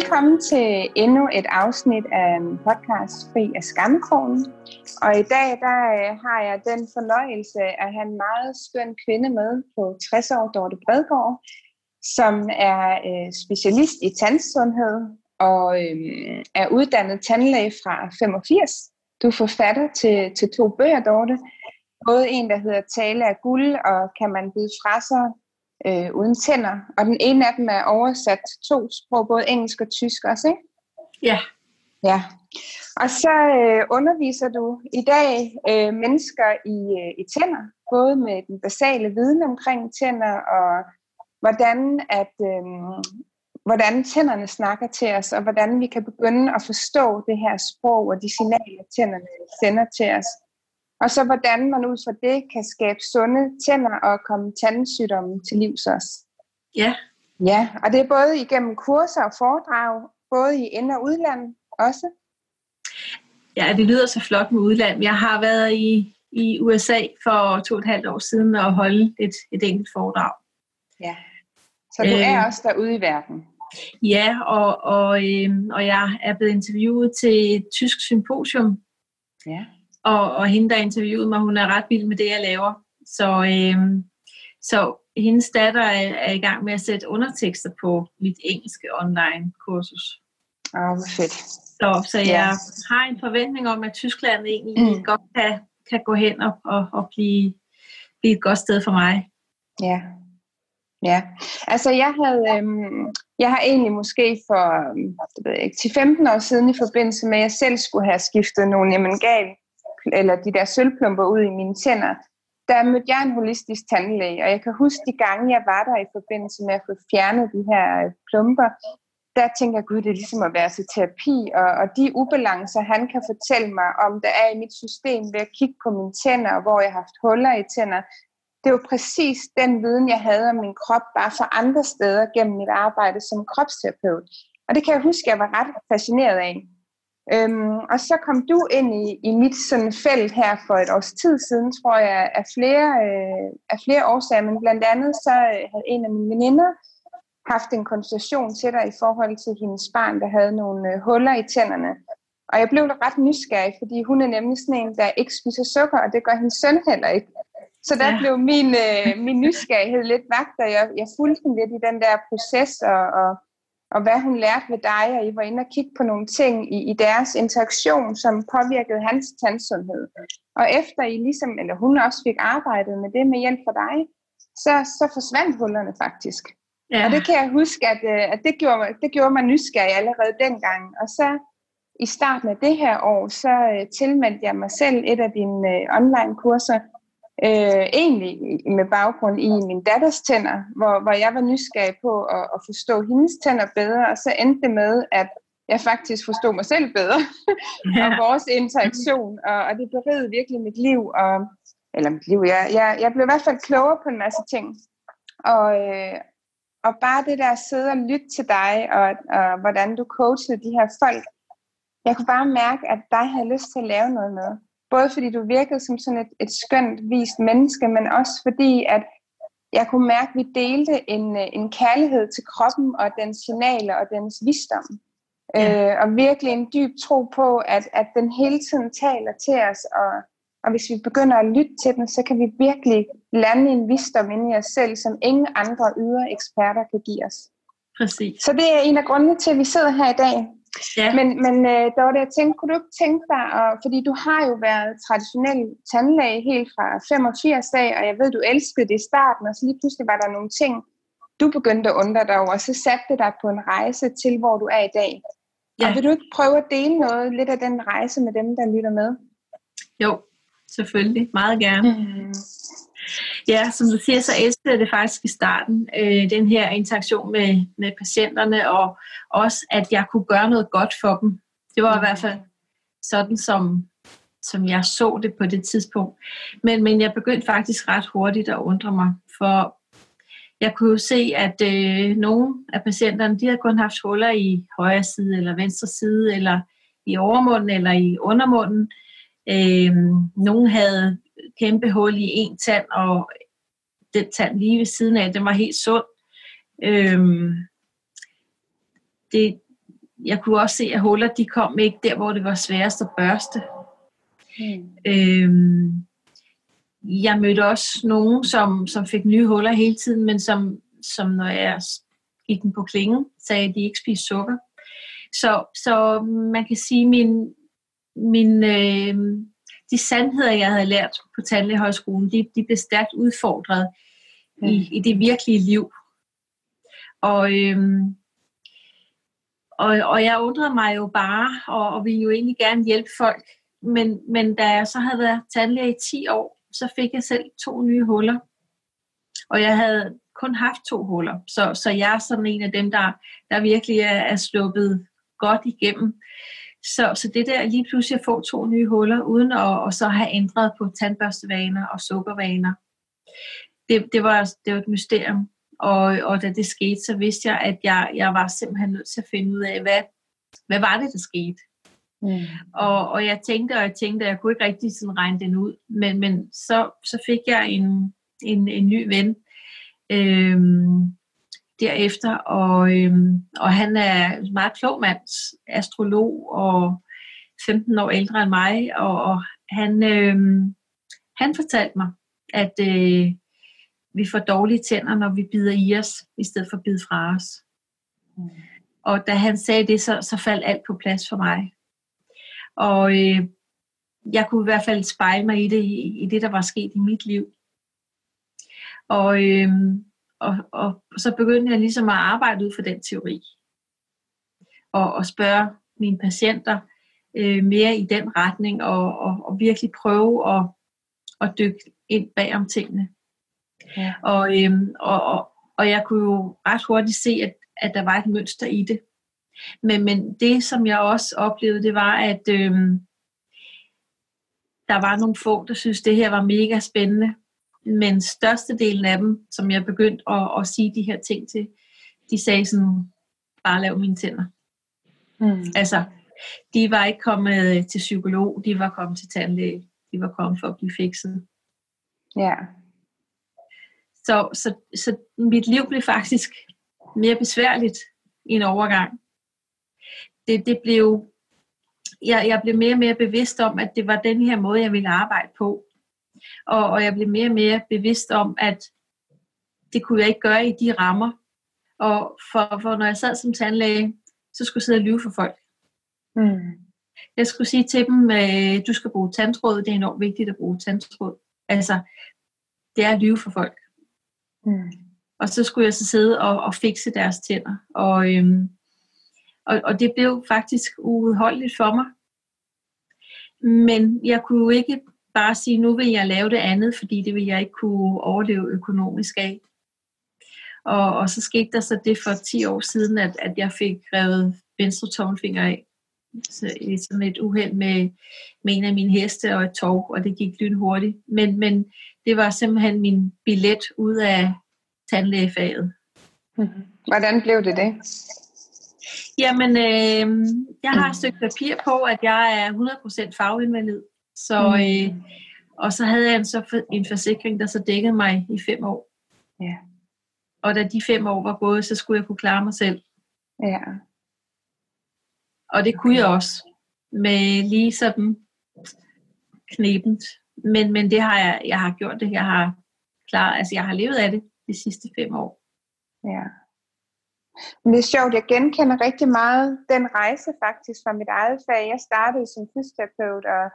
Velkommen til endnu et afsnit af podcast Fri af Skammekronen. Og i dag der øh, har jeg den fornøjelse at have en meget skøn kvinde med på 60 år, Dorte Bredgaard, som er øh, specialist i tandsundhed og øhm, er uddannet tandlæge fra 85. Du er forfatter til, til to bøger, Dorte. Både en, der hedder Tale af guld, og kan man byde fra sig øh, uden tænder. Og den ene af dem er oversat til to sprog, både engelsk og tysk også, ikke? Ja. Ja. Og så øh, underviser du i dag øh, mennesker i, øh, i tænder, både med den basale viden omkring tænder, og hvordan, at, øh, hvordan tænderne snakker til os, og hvordan vi kan begynde at forstå det her sprog og de signaler, tænderne sender til os. Og så hvordan man ud fra det kan skabe sunde tænder og komme tandsygdomme til livs også. Ja. Ja, og det er både igennem kurser og foredrag, både i ind- og udland også. Ja, det lyder så flot med udland. Jeg har været i, i USA for to og et halvt år siden og holde et, et enkelt foredrag. Ja, så du øh, er også derude i verden. Ja, og, og, øh, og jeg er blevet interviewet til et tysk symposium. Ja. Og, og hende, der interviewede mig, hun er ret vild med det, jeg laver. Så, øh, så hendes datter er, er i gang med at sætte undertekster på mit engelske online kursus. Åh, oh, hvor fedt. Så, så jeg ja. har en forventning om, at Tyskland egentlig mm. godt kan, kan gå hen og, og, og blive, blive et godt sted for mig. Ja, Ja, altså jeg havde, øhm, jeg har egentlig måske for det ved jeg ikke, 10-15 år siden i forbindelse med, at jeg selv skulle have skiftet nogle emangal, eller de der sølvplumper ud i mine tænder, der mødte jeg en holistisk tandlæge, og jeg kan huske de gange, jeg var der i forbindelse med at få fjernet de her øh, plumper, der tænker jeg, gud, det er ligesom at være til terapi, og, og de ubalancer, han kan fortælle mig om, der er i mit system ved at kigge på mine tænder, og hvor jeg har haft huller i tænder, det var præcis den viden, jeg havde om min krop, bare fra andre steder gennem mit arbejde som kropsterapeut. Og det kan jeg huske, jeg var ret fascineret af. Øhm, og så kom du ind i, i mit sådan felt her for et års tid siden, tror jeg, af flere, øh, af flere årsager, men blandt andet så øh, havde en af mine veninder haft en konsultation til dig i forhold til hendes barn, der havde nogle øh, huller i tænderne. Og jeg blev ret nysgerrig, fordi hun er nemlig sådan en, der ikke spiser sukker, og det gør hendes søn heller ikke. Så der ja. blev min, øh, min nysgerrighed lidt vagt, og jeg, jeg fulgte hende lidt i den der proces, og, og, og hvad hun lærte ved dig, og I var inde og kigge på nogle ting i, i deres interaktion, som påvirkede hans tandsundhed. Og efter I ligesom, eller hun også fik arbejdet med det med hjælp fra dig, så, så forsvandt hullerne faktisk. Ja. Og det kan jeg huske, at, øh, at det, gjorde, det gjorde mig nysgerrig allerede dengang. Og så i starten af det her år, så øh, tilmeldte jeg mig selv et af dine øh, online kurser, øh, egentlig med baggrund i min datters tænder, hvor, hvor jeg var nysgerrig på at, at forstå hendes tænder bedre, og så endte det med, at jeg faktisk forstod mig selv bedre, ja. og vores interaktion, og, og det berigede virkelig mit liv, og, eller mit liv, jeg, jeg, jeg blev i hvert fald klogere på en masse ting, og, øh, og bare det der at sidde og lytte til dig, og, og hvordan du coachede de her folk, jeg kunne bare mærke, at dig havde lyst til at lave noget med. Både fordi du virkede som sådan et, et skønt vist menneske, men også fordi, at jeg kunne mærke, at vi delte en, en kærlighed til kroppen og dens signaler og dens visdom. Ja. Øh, og virkelig en dyb tro på, at, at den hele tiden taler til os, og, og hvis vi begynder at lytte til den, så kan vi virkelig lande en visdom inde i os selv, som ingen andre ydre eksperter kan give os. Præcis. Så det er en af grundene til, at vi sidder her i dag. Ja. Men, men var det, jeg tænkte, kunne du ikke tænke dig, og, fordi du har jo været traditionel tandlæge helt fra 85 af, og jeg ved, du elskede det i starten, og så lige pludselig var der nogle ting, du begyndte at undre dig over, og så satte det dig på en rejse til, hvor du er i dag. Ja. Og vil du ikke prøve at dele noget lidt af den rejse med dem, der lytter med? Jo, selvfølgelig. Meget gerne. Mm. Ja, som du siger, så elskede jeg det faktisk i starten, øh, den her interaktion med, med patienterne, og også, at jeg kunne gøre noget godt for dem. Det var i hvert fald sådan, som, som jeg så det på det tidspunkt. Men, men jeg begyndte faktisk ret hurtigt at undre mig, for jeg kunne jo se, at øh, nogle af patienterne, de havde kun haft huller i højre side, eller venstre side, eller i overmunden, eller i undermunden. Øh, nogle havde kæmpe hul i en tand, og den tand lige ved siden af, den var helt sund. Øhm, det, jeg kunne også se, at huller de kom ikke der, hvor det var sværest at børste. Mm. Øhm, jeg mødte også nogen, som, som fik nye huller hele tiden, men som, som når jeg gik den på klingen, sagde, at de ikke spiste sukker. Så, så man kan sige, min, min, øh, de sandheder, jeg havde lært på tandlægehøjskolen, de, de blev stærkt udfordret mm. i, i det virkelige liv. Og, øhm, og, og jeg undrede mig jo bare, og, og ville jo egentlig gerne hjælpe folk. Men, men da jeg så havde været tandlæge i 10 år, så fik jeg selv to nye huller. Og jeg havde kun haft to huller, så, så jeg er sådan en af dem, der, der virkelig er, er sluppet godt igennem. Så, så det der lige pludselig at få to nye huller, uden at og så have ændret på tandbørstevaner og sukkervaner, det, det, var, det var et mysterium. Og, og da det skete, så vidste jeg, at jeg, jeg var simpelthen nødt til at finde ud af, hvad, hvad var det, der skete? Mm. Og, og jeg tænkte, og jeg tænkte, at jeg kunne ikke rigtig sådan regne den ud. Men, men så, så fik jeg en, en, en ny ven øhm, derefter, og, øhm, og han er en meget klog mand, astrolog og 15 år ældre end mig, og, og han, øhm, han fortalte mig, at øh, vi får dårlige tænder, når vi bider i os, i stedet for at bide fra os. Mm. Og da han sagde det, så, så faldt alt på plads for mig. Og øh, jeg kunne i hvert fald spejle mig i det, i, i det, der var sket i mit liv. Og, øh, og, og så begyndte jeg ligesom at arbejde ud for den teori. Og, og spørge mine patienter øh, mere i den retning, og, og, og virkelig prøve at, at dykke ind bag om tingene. Ja. Og, øhm, og, og, og jeg kunne jo ret hurtigt se, at, at der var et mønster i det. Men, men det, som jeg også oplevede, det var, at øhm, der var nogle få, der synes det her var mega spændende. Men størstedelen af dem, som jeg begyndte at, at sige de her ting til, de sagde sådan, bare lav mine tænder. Mm. Altså, de var ikke kommet til psykolog, de var kommet til tandlæge, de var kommet for at blive fikset. Ja. Så, så, så mit liv blev faktisk mere besværligt i en overgang. Det, det blev, jeg, jeg blev mere og mere bevidst om, at det var den her måde, jeg ville arbejde på. Og, og jeg blev mere og mere bevidst om, at det kunne jeg ikke gøre i de rammer. Og for, for når jeg sad som tandlæge, så skulle jeg sidde og lyve for folk. Mm. Jeg skulle sige til dem, at øh, du skal bruge tandtråd, det er enormt vigtigt at bruge tandtråd. Altså, det er at lyve for folk. Mm. Og så skulle jeg så sidde og, og fikse deres tænder. Og, øhm, og, og det blev faktisk uudholdeligt for mig. Men jeg kunne jo ikke bare sige, nu vil jeg lave det andet, fordi det vil jeg ikke kunne overleve økonomisk af. Og, og så skete der så det for 10 år siden, at, at jeg fik revet venstre tommelfinger af. Så, i sådan et uheld med, med en af mine heste og et tog, og det gik lynhurtigt. Men, men det var simpelthen min billet ud af tandlægefaget. Hvordan blev det det? Jamen, øh, jeg har et stykke papir på, at jeg er 100% faginvalid. Så, mm. øh, og så havde jeg en, så en forsikring, der så dækkede mig i fem år. Ja. Og da de fem år var gået, så skulle jeg kunne klare mig selv. Ja. Og det kunne jeg også. Med lige sådan knebent. Men, men det har jeg, jeg har gjort det. Jeg har klar, altså jeg har levet af det de sidste fem år. Ja. Men det er sjovt, jeg genkender rigtig meget den rejse faktisk fra mit eget fag. Jeg startede som fysioterapeut og,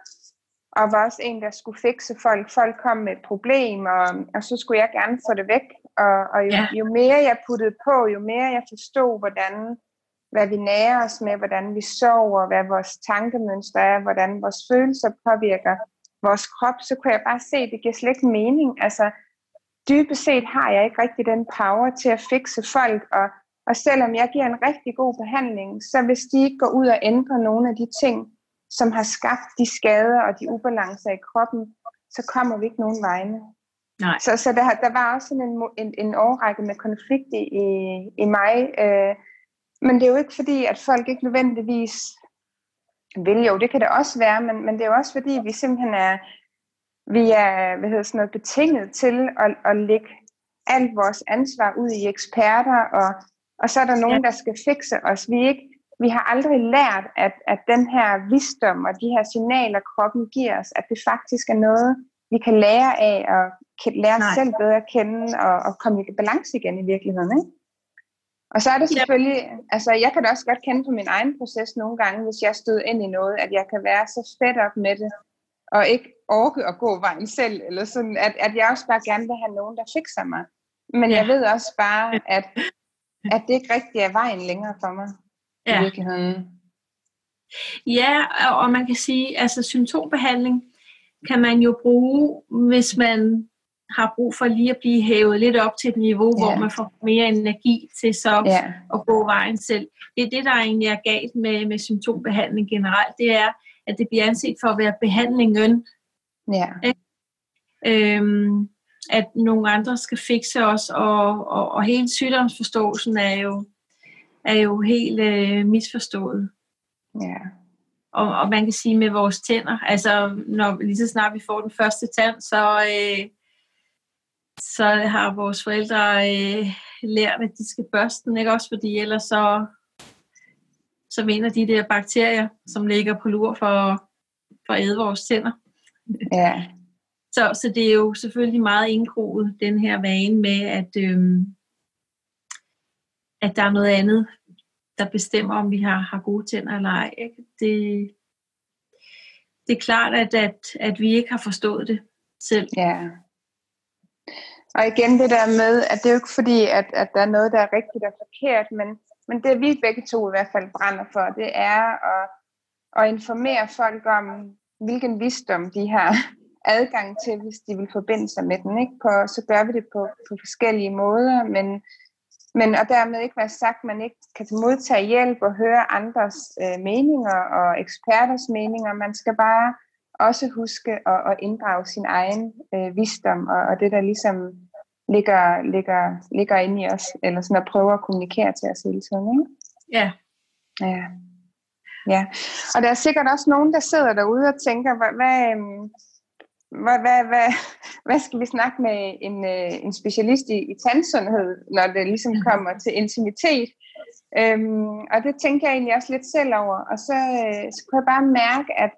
og var også en, der skulle fikse folk. Folk kom med et problem, og, og så skulle jeg gerne få det væk. Og, og jo, ja. jo mere jeg puttede på, jo mere jeg forstod, hvordan hvad vi nærer os med, hvordan vi sover, hvad vores tankemønster er, hvordan vores følelser påvirker vores krop, så kunne jeg bare se, at det giver slet ikke mening. Altså, dybest set har jeg ikke rigtig den power til at fikse folk, og, og selvom jeg giver en rigtig god behandling, så hvis de ikke går ud og ændrer nogle af de ting, som har skabt de skader og de ubalancer i kroppen, så kommer vi ikke nogen vegne. Nej. Så, så der, der var også sådan en, en, en overrække med konflikt i, i mig, øh, men det er jo ikke fordi, at folk ikke nødvendigvis vil jo, det kan det også være, men, men det er jo også fordi, vi simpelthen er, vi er hvad hedder sådan noget, betinget til at, at lægge alt vores ansvar ud i eksperter, og, og så er der nogen, der skal fikse os. Vi er ikke, vi har aldrig lært, at, at den her visdom og de her signaler, kroppen giver os, at det faktisk er noget, vi kan lære af og lære os selv bedre at kende og, og komme i balance igen i virkeligheden. Ikke? Og så er det selvfølgelig, ja. altså jeg kan da også godt kende på min egen proces nogle gange, hvis jeg støder ind i noget, at jeg kan være så fedt op med det, og ikke orke at gå vejen selv, eller sådan, at, at jeg også bare gerne vil have nogen, der fikser mig. Men ja. jeg ved også bare, at, at det ikke rigtig er vejen længere for mig ja. i virkeligheden. Ja, og man kan sige, altså symptombehandling kan man jo bruge, hvis man har brug for lige at blive hævet lidt op til et niveau, ja. hvor man får mere energi til så ja. at gå vejen selv. Det er det, der egentlig er galt med, med symptombehandling generelt, det er, at det bliver anset for at være behandlingen. Ja. Øhm, at nogle andre skal fikse os, og, og, og hele sygdomsforståelsen er jo er jo helt øh, misforstået. Ja. Og, og man kan sige med vores tænder, altså når lige så snart vi får den første tand, så, øh, så har vores forældre øh, lært, at de skal børste den, ikke også? Fordi ellers så, så vinder de der bakterier, som ligger på lur for, for at æde vores tænder. Ja. Så, så det er jo selvfølgelig meget indgroet, den her vane med, at, øh, at der er noget andet, der bestemmer, om vi har, har gode tænder eller ej. Ikke? Det, det er klart, at, at, at vi ikke har forstået det selv. Ja. Og igen det der med, at det er jo ikke fordi, at, at der er noget, der er rigtigt og forkert, men, men det vi begge to i hvert fald brænder for, det er at, at informere folk om, hvilken visdom de har adgang til, hvis de vil forbinde sig med den. Ikke? På, så gør vi det på, på forskellige måder, men men og dermed ikke være sagt, at man ikke kan modtage hjælp og høre andres øh, meninger og eksperters meninger. Man skal bare også huske at, at inddrage sin egen øh, visdom og, og det, der ligesom ligger, ligger, ligger inde i os, eller sådan at prøve at kommunikere til os hele tiden. Ikke? Ja. Ja. Ja, og der er sikkert også nogen, der sidder derude og tænker, hvad, hvad, øhm, hvad, hvad, hvad, hvad skal vi snakke med en, øh, en specialist i, i tandsundhed, når det ligesom kommer til intimitet? Øhm, og det tænker jeg egentlig også lidt selv over. Og så, øh, så kunne jeg bare mærke, at,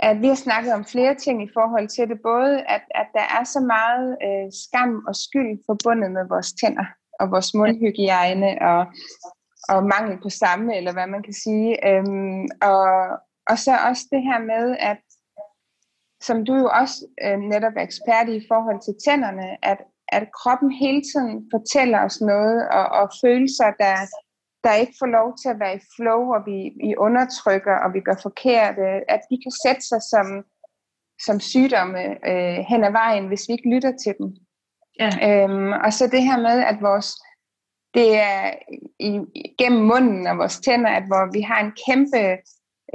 at vi har snakket om flere ting i forhold til det. Både at, at der er så meget øh, skam og skyld forbundet med vores tænder og vores mundhygiejne og, og mangel på samme, eller hvad man kan sige. Øhm, og, og så også det her med, at som du jo også øh, netop er ekspert i i forhold til tænderne, at, at kroppen hele tiden fortæller os noget, og, og følelser, der, der ikke får lov til at være i flow, og vi, vi undertrykker, og vi gør forkerte, at de kan sætte sig som, som sygdomme øh, hen ad vejen, hvis vi ikke lytter til dem. Ja. Øhm, og så det her med, at vores det er i, gennem munden og vores tænder, at hvor vi har en kæmpe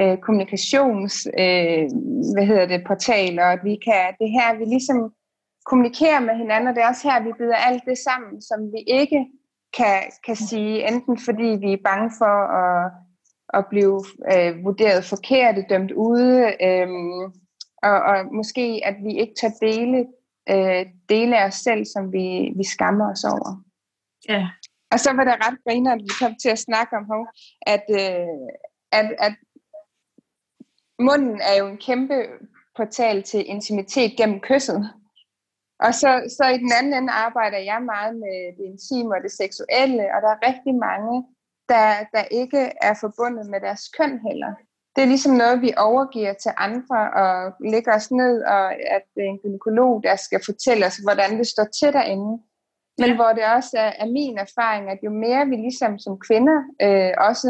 øh, kommunikations øh, hvad hedder det, portal, og vi kan, det her, vi ligesom kommunikerer med hinanden, og det er også her, vi byder alt det sammen, som vi ikke kan, kan sige, enten fordi vi er bange for at, at blive øh, vurderet forkert, dømt ude, øh, og, og måske at vi ikke tager dele, øh, dele af os selv, som vi, vi skammer os over. Ja. Og så var det ret griner, at vi kom til at snakke om, at, øh, at, at munden er jo en kæmpe portal til intimitet gennem kysset. Og så, så i den anden ende arbejder jeg meget med det intime og det seksuelle, og der er rigtig mange, der, der ikke er forbundet med deres køn heller. Det er ligesom noget, vi overgiver til andre og lægger os ned, og at det er en gynekolog, der skal fortælle os, hvordan det står til derinde. Men ja. hvor det også er, er min erfaring, at jo mere vi ligesom som kvinder øh, også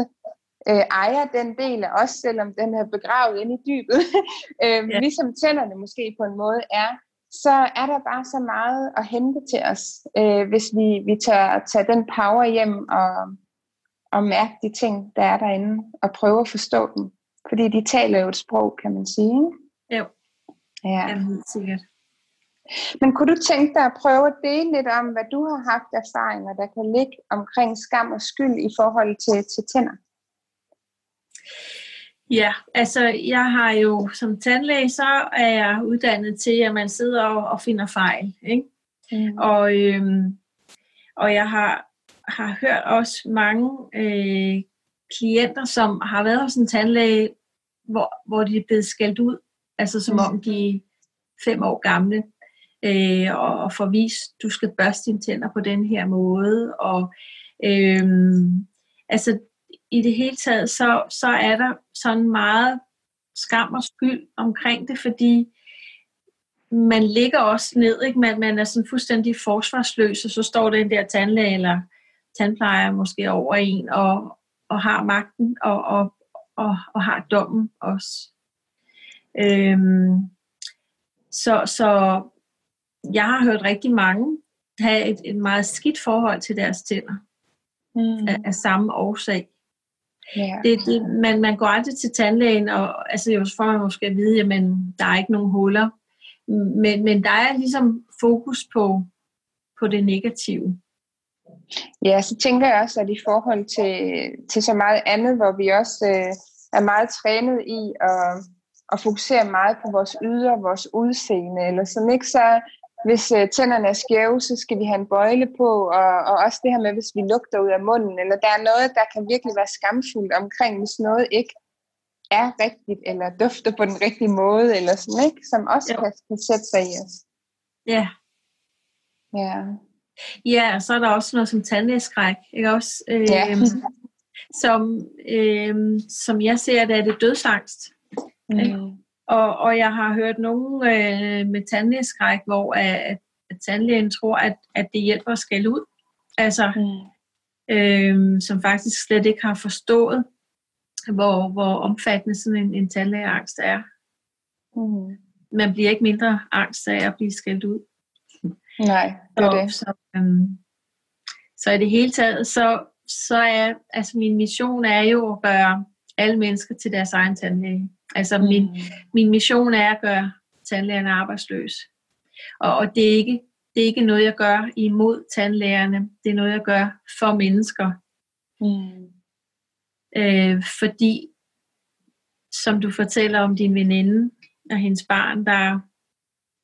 øh, ejer den del af os, selvom den er begravet inde i dybet, øh, ja. ligesom tænderne måske på en måde er, så er der bare så meget at hente til os, øh, hvis vi, vi tager, tager den power hjem og, og mærke de ting, der er derinde, og prøve at forstå dem. Fordi de taler jo et sprog, kan man sige. Jo, ja. ja helt sikkert. Men kunne du tænke dig at prøve at dele lidt om, hvad du har haft erfaringer, der kan ligge omkring skam og skyld i forhold til, til tænder? Ja, altså jeg har jo som tandlæge, så er jeg uddannet til, at man sidder og, og finder fejl. Ikke? Mm. Og, øhm, og jeg har, har hørt også mange øh, klienter, som har været hos en tandlæge, hvor, hvor de er blevet skældt ud, altså som om de er fem år gamle, øh, og, og får vist, du skal børste dine tænder på den her måde, og øh, altså i det hele taget, så, så er der sådan meget skam og skyld omkring det, fordi man ligger også ned, ikke? Man, man er sådan fuldstændig forsvarsløs, og så står den der tandlæge eller tandplejer måske over en, og, og har magten, og, og, og, og har dommen også. Øhm, så, så jeg har hørt rigtig mange have et, et meget skidt forhold til deres tænder, mm. af, af samme årsag. Yeah. Det, det, man, man går aldrig til tandlægen, og altså, så får man måske at vide, at der er ikke nogen huller. Men, men der er ligesom fokus på, på det negative. Ja, så tænker jeg også, at i forhold til, til så meget andet, hvor vi også øh, er meget trænet i at, at fokusere meget på vores yder, vores udseende, eller sådan ikke, så hvis øh, tænderne er skæve, så skal vi have en bøjle på, og, og også det her med, hvis vi lugter ud af munden, eller der er noget, der kan virkelig være skamfuldt omkring, hvis noget ikke er rigtigt, eller dufter på den rigtige måde, eller sådan, ikke? Som også kan, kan sætte sig i os. Ja. Ja. Ja, og så er der også noget som tandlægeskræk, ikke også? Øh, ja. som, øh, som jeg ser det, er det dødsangst. Mm. Og, og jeg har hørt nogen øh, med tandlægeskræk, hvor at, at tandlægen tror, at, at det hjælper at skælde ud. Altså, mm. øh, som faktisk slet ikke har forstået, hvor, hvor omfattende sådan en, en tandlægeangst er. Mm. Man bliver ikke mindre angst af at blive skældt ud. Nej, det er det. Så, øhm, så i det hele taget, så, så er altså min mission er jo at gøre alle mennesker til deres egen tandlæge. Altså mm. min, min mission er at gøre tandlægerne arbejdsløs. Og, og det, er ikke, det er ikke noget, jeg gør imod tandlægerne. Det er noget, jeg gør for mennesker. Mm. Øh, fordi, som du fortæller om din veninde og hendes barn, der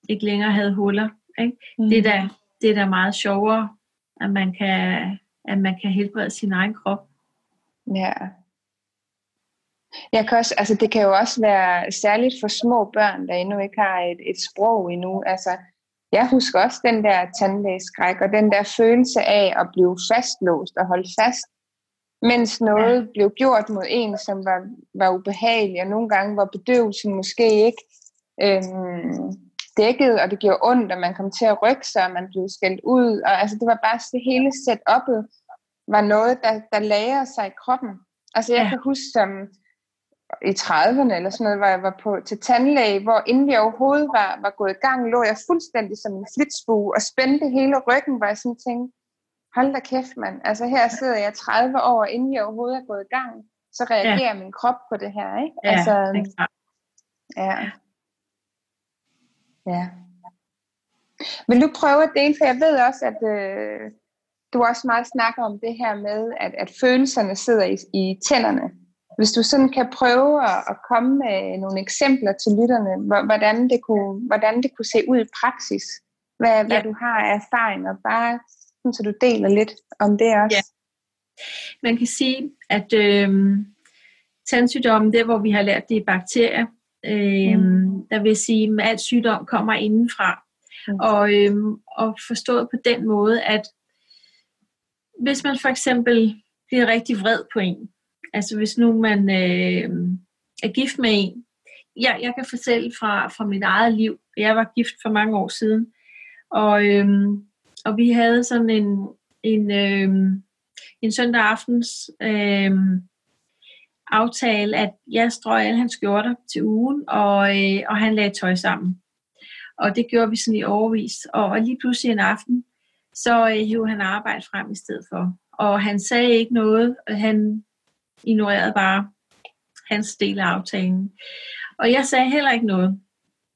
ikke længere havde huller, ikke? Mm. Det, er da, det er da meget sjovere, at man kan, at man kan helbrede sin egen krop. Ja. Jeg kan også, altså det kan jo også være særligt for små børn, der endnu ikke har et, et sprog endnu. Altså, jeg husker også den der tandlægeskræk, og den der følelse af at blive fastlåst og holde fast, mens noget ja. blev gjort mod en, som var, var ubehagelig, og nogle gange var bedøvelsen måske ikke øhm, dækket, og det gjorde ondt, og man kom til at rykke sig, og man blev skældt ud. Og altså, det var bare det hele setup'et var noget, der, der lagde sig i kroppen. Altså jeg ja. kan huske som i 30'erne eller sådan noget, hvor jeg var på, til tandlæge, hvor inden vi overhovedet var, var gået i gang, lå jeg fuldstændig som en flitsbue og spændte hele ryggen, hvor jeg sådan tænkte, hold da kæft mand, altså her sidder jeg 30 år, inden jeg overhovedet er gået i gang, så reagerer ja. min krop på det her, ikke? Ja, altså, det er klart. Ja. Ja. Vil du prøve at dele, for jeg ved også, at øh, du også meget snakker om det her med, at, at følelserne sidder i, i tænderne. Hvis du sådan kan prøve at, at komme med nogle eksempler til lytterne, hvordan det kunne, hvordan det kunne se ud i praksis, hvad, ja. hvad du har af erfaring, og bare så du deler lidt om det også. Ja. Man kan sige, at øh, tandsygdommen, det hvor vi har lært det i bakterier, Øh, mm. Der vil sige, at al sygdom kommer indenfra. Mm. Og, øh, og forstået på den måde, at hvis man for eksempel bliver rigtig vred på en, altså hvis nu man øh, er gift med en, jeg, jeg kan fortælle fra, fra mit eget liv, jeg var gift for mange år siden, og, øh, og vi havde sådan en, en, øh, en søndag aftens øh, aftale, at jeg strøg alle hans skjorter til ugen, og, øh, og han lagde tøj sammen. Og det gjorde vi sådan i overvis. Og, og lige pludselig en aften, så øh, hævde han arbejde frem i stedet for. Og han sagde ikke noget, han ignorerede bare hans del af aftalen. Og jeg sagde heller ikke noget.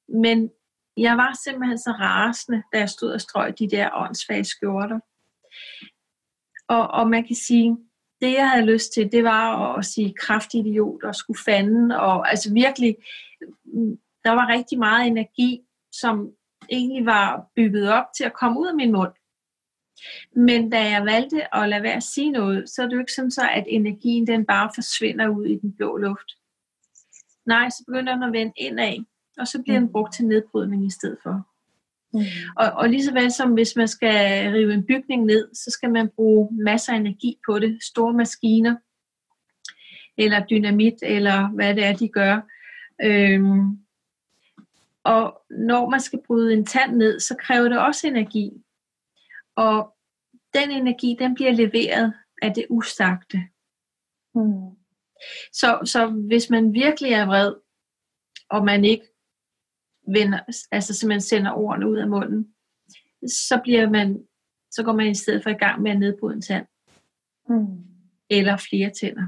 Men jeg var simpelthen så rasende, da jeg stod og strøg de der åndssvage skjorter. Og, og man kan sige, det jeg havde lyst til, det var at sige kraftig idiot og skulle fanden, og altså virkelig, mm, der var rigtig meget energi, som egentlig var bygget op til at komme ud af min mund. Men da jeg valgte at lade være at sige noget, så er det jo ikke sådan så, at energien den bare forsvinder ud i den blå luft. Nej, så begynder den at vende indad, og så bliver den brugt til nedbrydning i stedet for. Mm. Og, og lige så vel som hvis man skal rive en bygning ned, så skal man bruge masser af energi på det. Store maskiner, eller dynamit, eller hvad det er, de gør. Øhm, og når man skal bryde en tand ned, så kræver det også energi. Og den energi, den bliver leveret af det usagte. Mm. Så, så hvis man virkelig er vred, og man ikke vender, altså simpelthen sender ordene ud af munden, så bliver man, så går man i stedet for i gang med at nedbryde en tand. Mm. Eller flere tænder.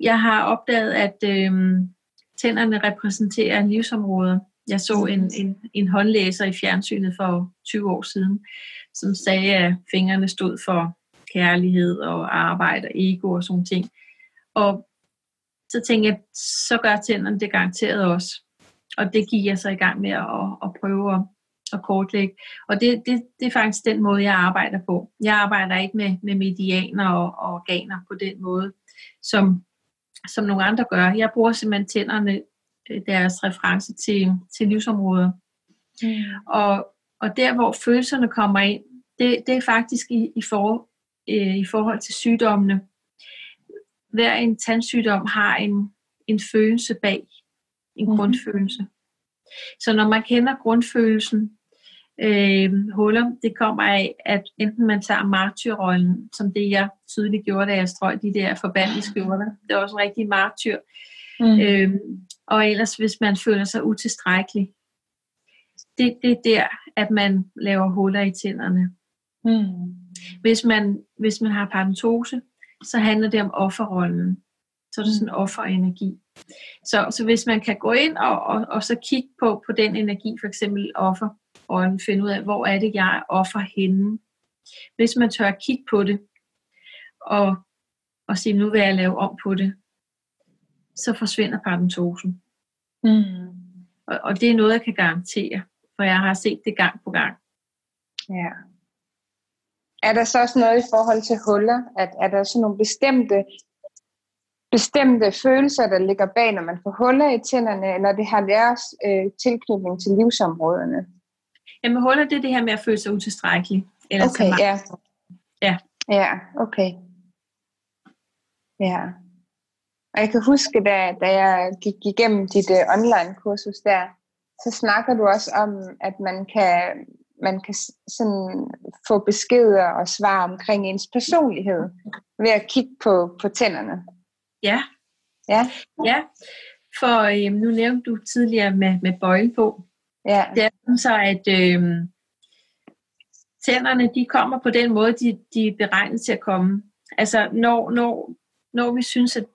Jeg har opdaget, at øhm, tænderne repræsenterer livsområder. Jeg så en, en, en håndlæser i fjernsynet for 20 år siden, som sagde, at fingrene stod for kærlighed og arbejde og ego og sådan ting. Og så tænkte jeg, så gør tænderne det garanteret også. Og det gik jeg så i gang med at, at prøve at, at kortlægge. Og det, det, det er faktisk den måde, jeg arbejder på. Jeg arbejder ikke med, med medianer og, og organer på den måde, som, som nogle andre gør. Jeg bruger simpelthen tænderne, øh, deres reference til, til livsområder. Mm. Og, og der, hvor følelserne kommer ind, det, det er faktisk i, i, for, øh, i forhold til sygdommene. Hver en tandsygdom har en, en følelse bag, en mm. grundfølelse. Så når man kender grundfølelsen, øh, huller, det kommer af, at enten man tager martyrrollen, som det jeg tydeligt gjorde, da jeg strøg de der forbandede skjorter. Det er også en rigtig martyr. Mm. Øh, og ellers, hvis man føler sig utilstrækkelig, det, det er der, at man laver huller i tænderne. Mm. Hvis, man, hvis man har paradentose, så handler det om offerrollen. Så er det sådan en offerenergi. Så, så hvis man kan gå ind og, og, og så kigge på, på den energi, for eksempel offer, og finde ud af, hvor er det, jeg offer henne. Hvis man tør kigge på det, og, og sige, nu vil jeg lave om på det, så forsvinder parentosen. Mm. Og, og det er noget, jeg kan garantere, for jeg har set det gang på gang. Ja. Er der så også noget i forhold til huller? At, er der så nogle bestemte bestemte følelser, der ligger bag, når man får huller i tænderne, eller det har deres øh, tilknytning til livsområderne? Jamen huller, det er det her med at føle sig utilstrækkelig. Eller okay, ja. Ja. Ja, okay. Ja. Og jeg kan huske, da, da jeg gik igennem dit uh, online-kursus der, så snakker du også om, at man kan, man kan sådan få beskeder og svar omkring ens personlighed ved at kigge på, på tænderne. Ja. Ja. Ja, for øh, nu nævnte du tidligere med, med bøjle på. Ja. Det er så, at øh, tænderne de kommer på den måde, de, de er beregnet til at komme. Altså når, når, når vi synes, at,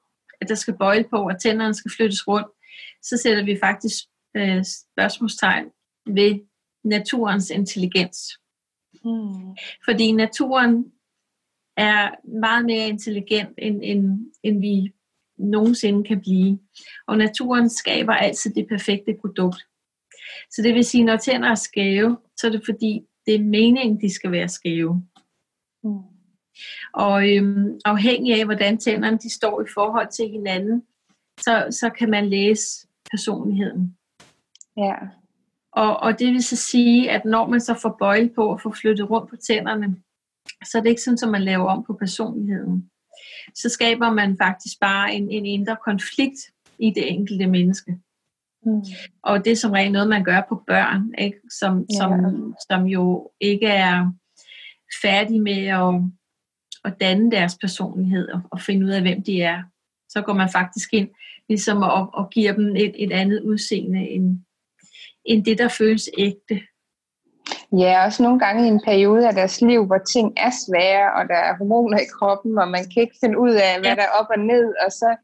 at der skal bøjle på, og tænderne skal flyttes rundt, så sætter vi faktisk øh, spørgsmålstegn ved naturens intelligens. Hmm. Fordi naturen er meget mere intelligent, end, end, end vi nogensinde kan blive. Og naturen skaber altid det perfekte produkt. Så det vil sige, når tænder er skæve, så er det fordi, det er meningen, de skal være skæve. Mm. Og øhm, afhængig af, hvordan tænderne de står i forhold til hinanden, så, så kan man læse personligheden. Ja. Og, og det vil så sige, at når man så får bøjle på og får flyttet rundt på tænderne, så er det ikke sådan, at man laver om på personligheden. Så skaber man faktisk bare en, en indre konflikt i det enkelte menneske. Mm. Og det er som regel noget, man gør på børn, ikke? Som, ja. som, som jo ikke er færdige med at, at danne deres personlighed og, og finde ud af, hvem de er. Så går man faktisk ind ligesom og, og giver dem et, et andet udseende end, end det, der føles ægte. Ja, også nogle gange i en periode af deres liv, hvor ting er svære, og der er hormoner i kroppen, og man kan ikke finde ud af, hvad ja. der er op og ned, og så,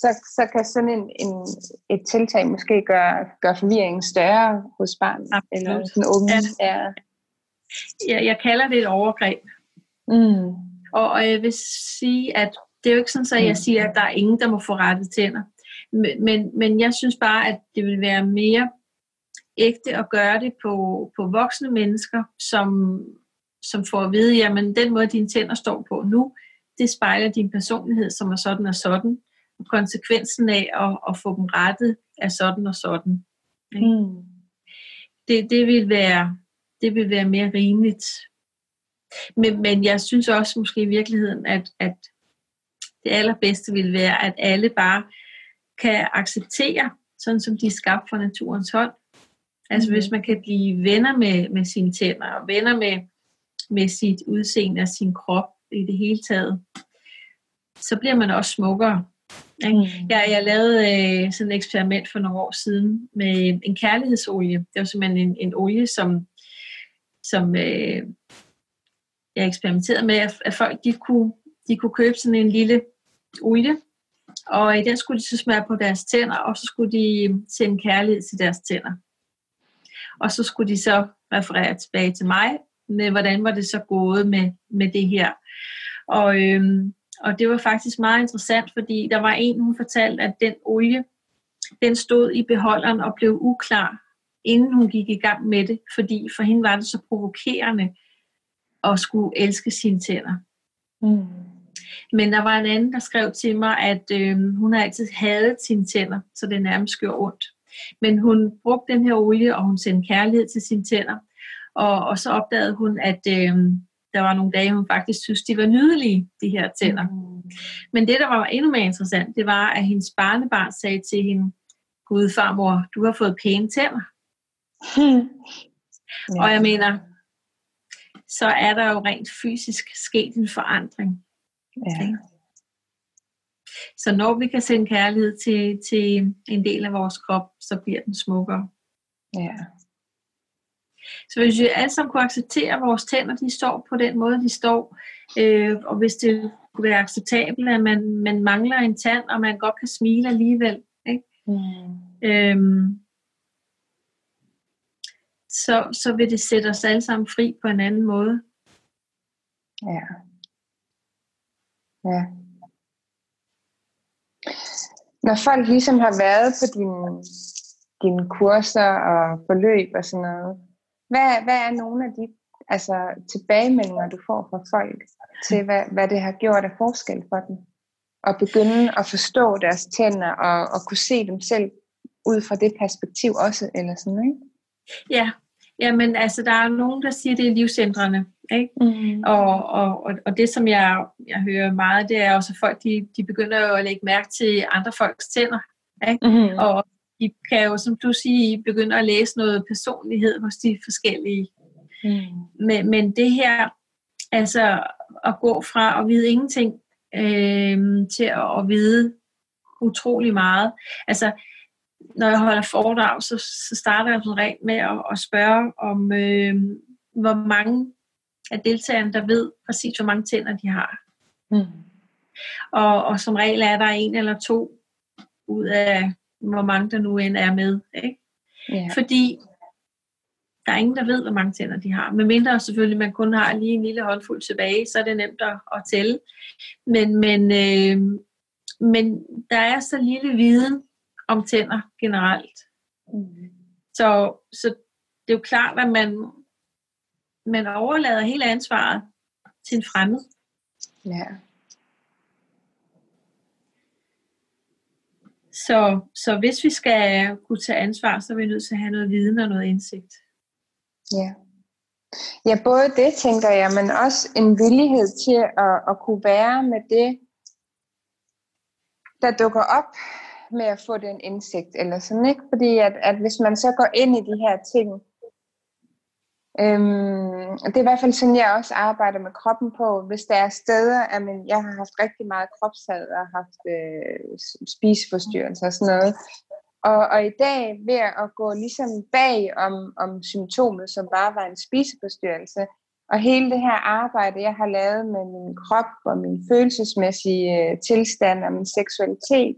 så, så kan sådan en, en, et tiltag måske gøre, gøre forvirringen større hos barnet, Absolut. eller sådan unge. Ja. Ja. Jeg, jeg kalder det et overgreb. Mm. Og, og jeg vil sige, at det er jo ikke sådan, at jeg siger, at der er ingen, der må få rettet tænder. Men, men, men jeg synes bare, at det vil være mere ægte at gøre det på, på voksne mennesker, som, som får at vide, jamen den måde dine tænder står på nu, det spejler din personlighed, som er sådan og sådan. Og konsekvensen af at, at få dem rettet er sådan og sådan. Mm. Det, det, vil være, det vil være mere rimeligt. Men, men jeg synes også måske i virkeligheden, at, at det allerbedste vil være, at alle bare kan acceptere, sådan som de er skabt fra naturens hånd. Altså mm. hvis man kan blive venner med, med sine tænder, og venner med, med sit udseende og sin krop i det hele taget, så bliver man også smukkere. Mm. Jeg, jeg lavede øh, sådan et eksperiment for nogle år siden med en kærlighedsolie. Det var simpelthen en, en olie, som, som øh, jeg eksperimenterede med, at, at folk de kunne, de kunne købe sådan en lille olie, og i den skulle de så smøre på deres tænder, og så skulle de sende kærlighed til deres tænder. Og så skulle de så referere tilbage til mig, med hvordan var det så gået med, med det her. Og, øhm, og det var faktisk meget interessant, fordi der var en, hun fortalte, at den olie, den stod i beholderen og blev uklar, inden hun gik i gang med det, fordi for hende var det så provokerende at skulle elske sine tænder. Mm. Men der var en anden, der skrev til mig, at øh, hun har altid hadet sine tænder, så det nærmest gør ondt. Men hun brugte den her olie, og hun sendte kærlighed til sine tænder. Og, og så opdagede hun, at øh, der var nogle dage, hun faktisk synes, de var nydelige, de her tænder. Mm. Men det, der var endnu mere interessant, det var, at hendes barnebarn sagde til hende, Gud, farmor, du har fået pæne tænder. Hmm. Ja. Og jeg mener, så er der jo rent fysisk sket en forandring. Ja. Så når vi kan sende kærlighed til, til en del af vores krop, så bliver den smukkere. Ja. Så hvis vi alle sammen kunne acceptere, at vores tænder de står på den måde, de står, øh, og hvis det kunne være acceptabelt, at man, man mangler en tand, og man godt kan smile alligevel, ikke? Mm. Øhm, så, så vil det sætte os alle sammen fri på en anden måde. Ja. Ja. Når folk ligesom har været på dine, dine kurser og forløb og sådan noget, hvad, hvad er nogle af de altså, tilbagemeldinger, du får fra folk til, hvad, hvad det har gjort af forskel for dem? At begynde at forstå deres tænder og, og kunne se dem selv ud fra det perspektiv også, eller sådan, ikke? Ja, Jamen, altså, der er nogen, der siger, det er livsændrende. Ikke? Mm. Og, og, og det, som jeg, jeg hører meget, det er også, at folk de, de begynder at lægge mærke til andre folks tænder. Ikke? Mm. Og de kan jo, som du siger, begynde at læse noget personlighed hos de forskellige. Mm. Men, men det her, altså at gå fra at vide ingenting øh, til at, at vide utrolig meget. Altså, når jeg holder foredrag, så, så starter jeg som regel med at, at spørge om, øh, hvor mange af deltagerne, der ved præcis, hvor mange tænder de har. Mm. Og, og som regel er der en eller to ud af, hvor mange der nu end er med. Ikke? Yeah. Fordi der er ingen, der ved, hvor mange tænder de har. Men mindre selvfølgelig, man kun har lige en lille håndfuld tilbage, så er det nemt at, at tælle. Men, men, øh, men der er så lille viden om tænder generelt. Mm. Så, så det er jo klart, at man, man overlader hele ansvaret til en fremmed. Ja. Så, så hvis vi skal kunne tage ansvar, så er vi nødt til at have noget viden og noget indsigt. Ja. Ja, både det tænker jeg, men også en villighed til at, at kunne være med det, der dukker op med at få den indsigt, eller sådan, ikke? Fordi at, at hvis man så går ind i de her ting, øhm, det er i hvert fald sådan, jeg også arbejder med kroppen på, hvis der er steder, at man, jeg har haft rigtig meget kropshad og haft øh, spiseforstyrrelser og sådan noget, og, og i dag ved at gå ligesom bag om, om symptomet, som bare var en spiseforstyrrelse, og hele det her arbejde, jeg har lavet med min krop og min følelsesmæssige øh, tilstand og min seksualitet,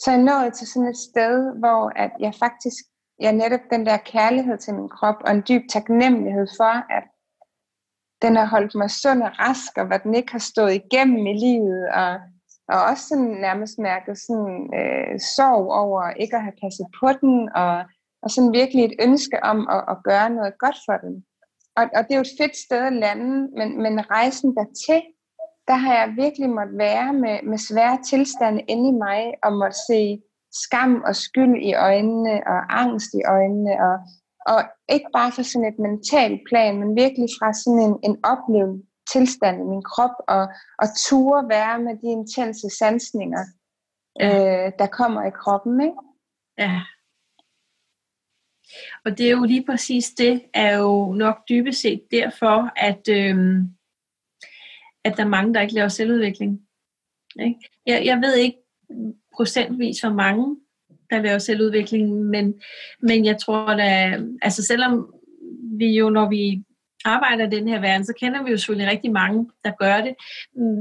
så er jeg nået til sådan et sted, hvor at jeg faktisk, jeg netop den der kærlighed til min krop, og en dyb taknemmelighed for, at den har holdt mig sund og rask, og hvad den ikke har stået igennem i livet, og, og også sådan nærmest mærket sådan øh, sorg over ikke at have passet på den, og, og sådan virkelig et ønske om at, at gøre noget godt for den. og, og det er jo et fedt sted at lande, men, men rejsen dertil, der har jeg virkelig måtte være med, med svære tilstande inde i mig, og måtte se skam og skyld i øjnene, og angst i øjnene, og, og ikke bare fra sådan et mentalt plan, men virkelig fra sådan en, en oplevet tilstand i min krop, og, og ture være med de intense sansninger, ja. øh, der kommer i kroppen. Ikke? Ja. Og det er jo lige præcis det, er jo nok dybest set derfor, at, øhm, at der er mange, der ikke laver selvudvikling. Ikke? Jeg, jeg ved ikke procentvis, hvor mange, der laver selvudvikling, men, men jeg tror, at altså selvom vi jo, når vi arbejder i den her verden, så kender vi jo selvfølgelig rigtig mange, der gør det.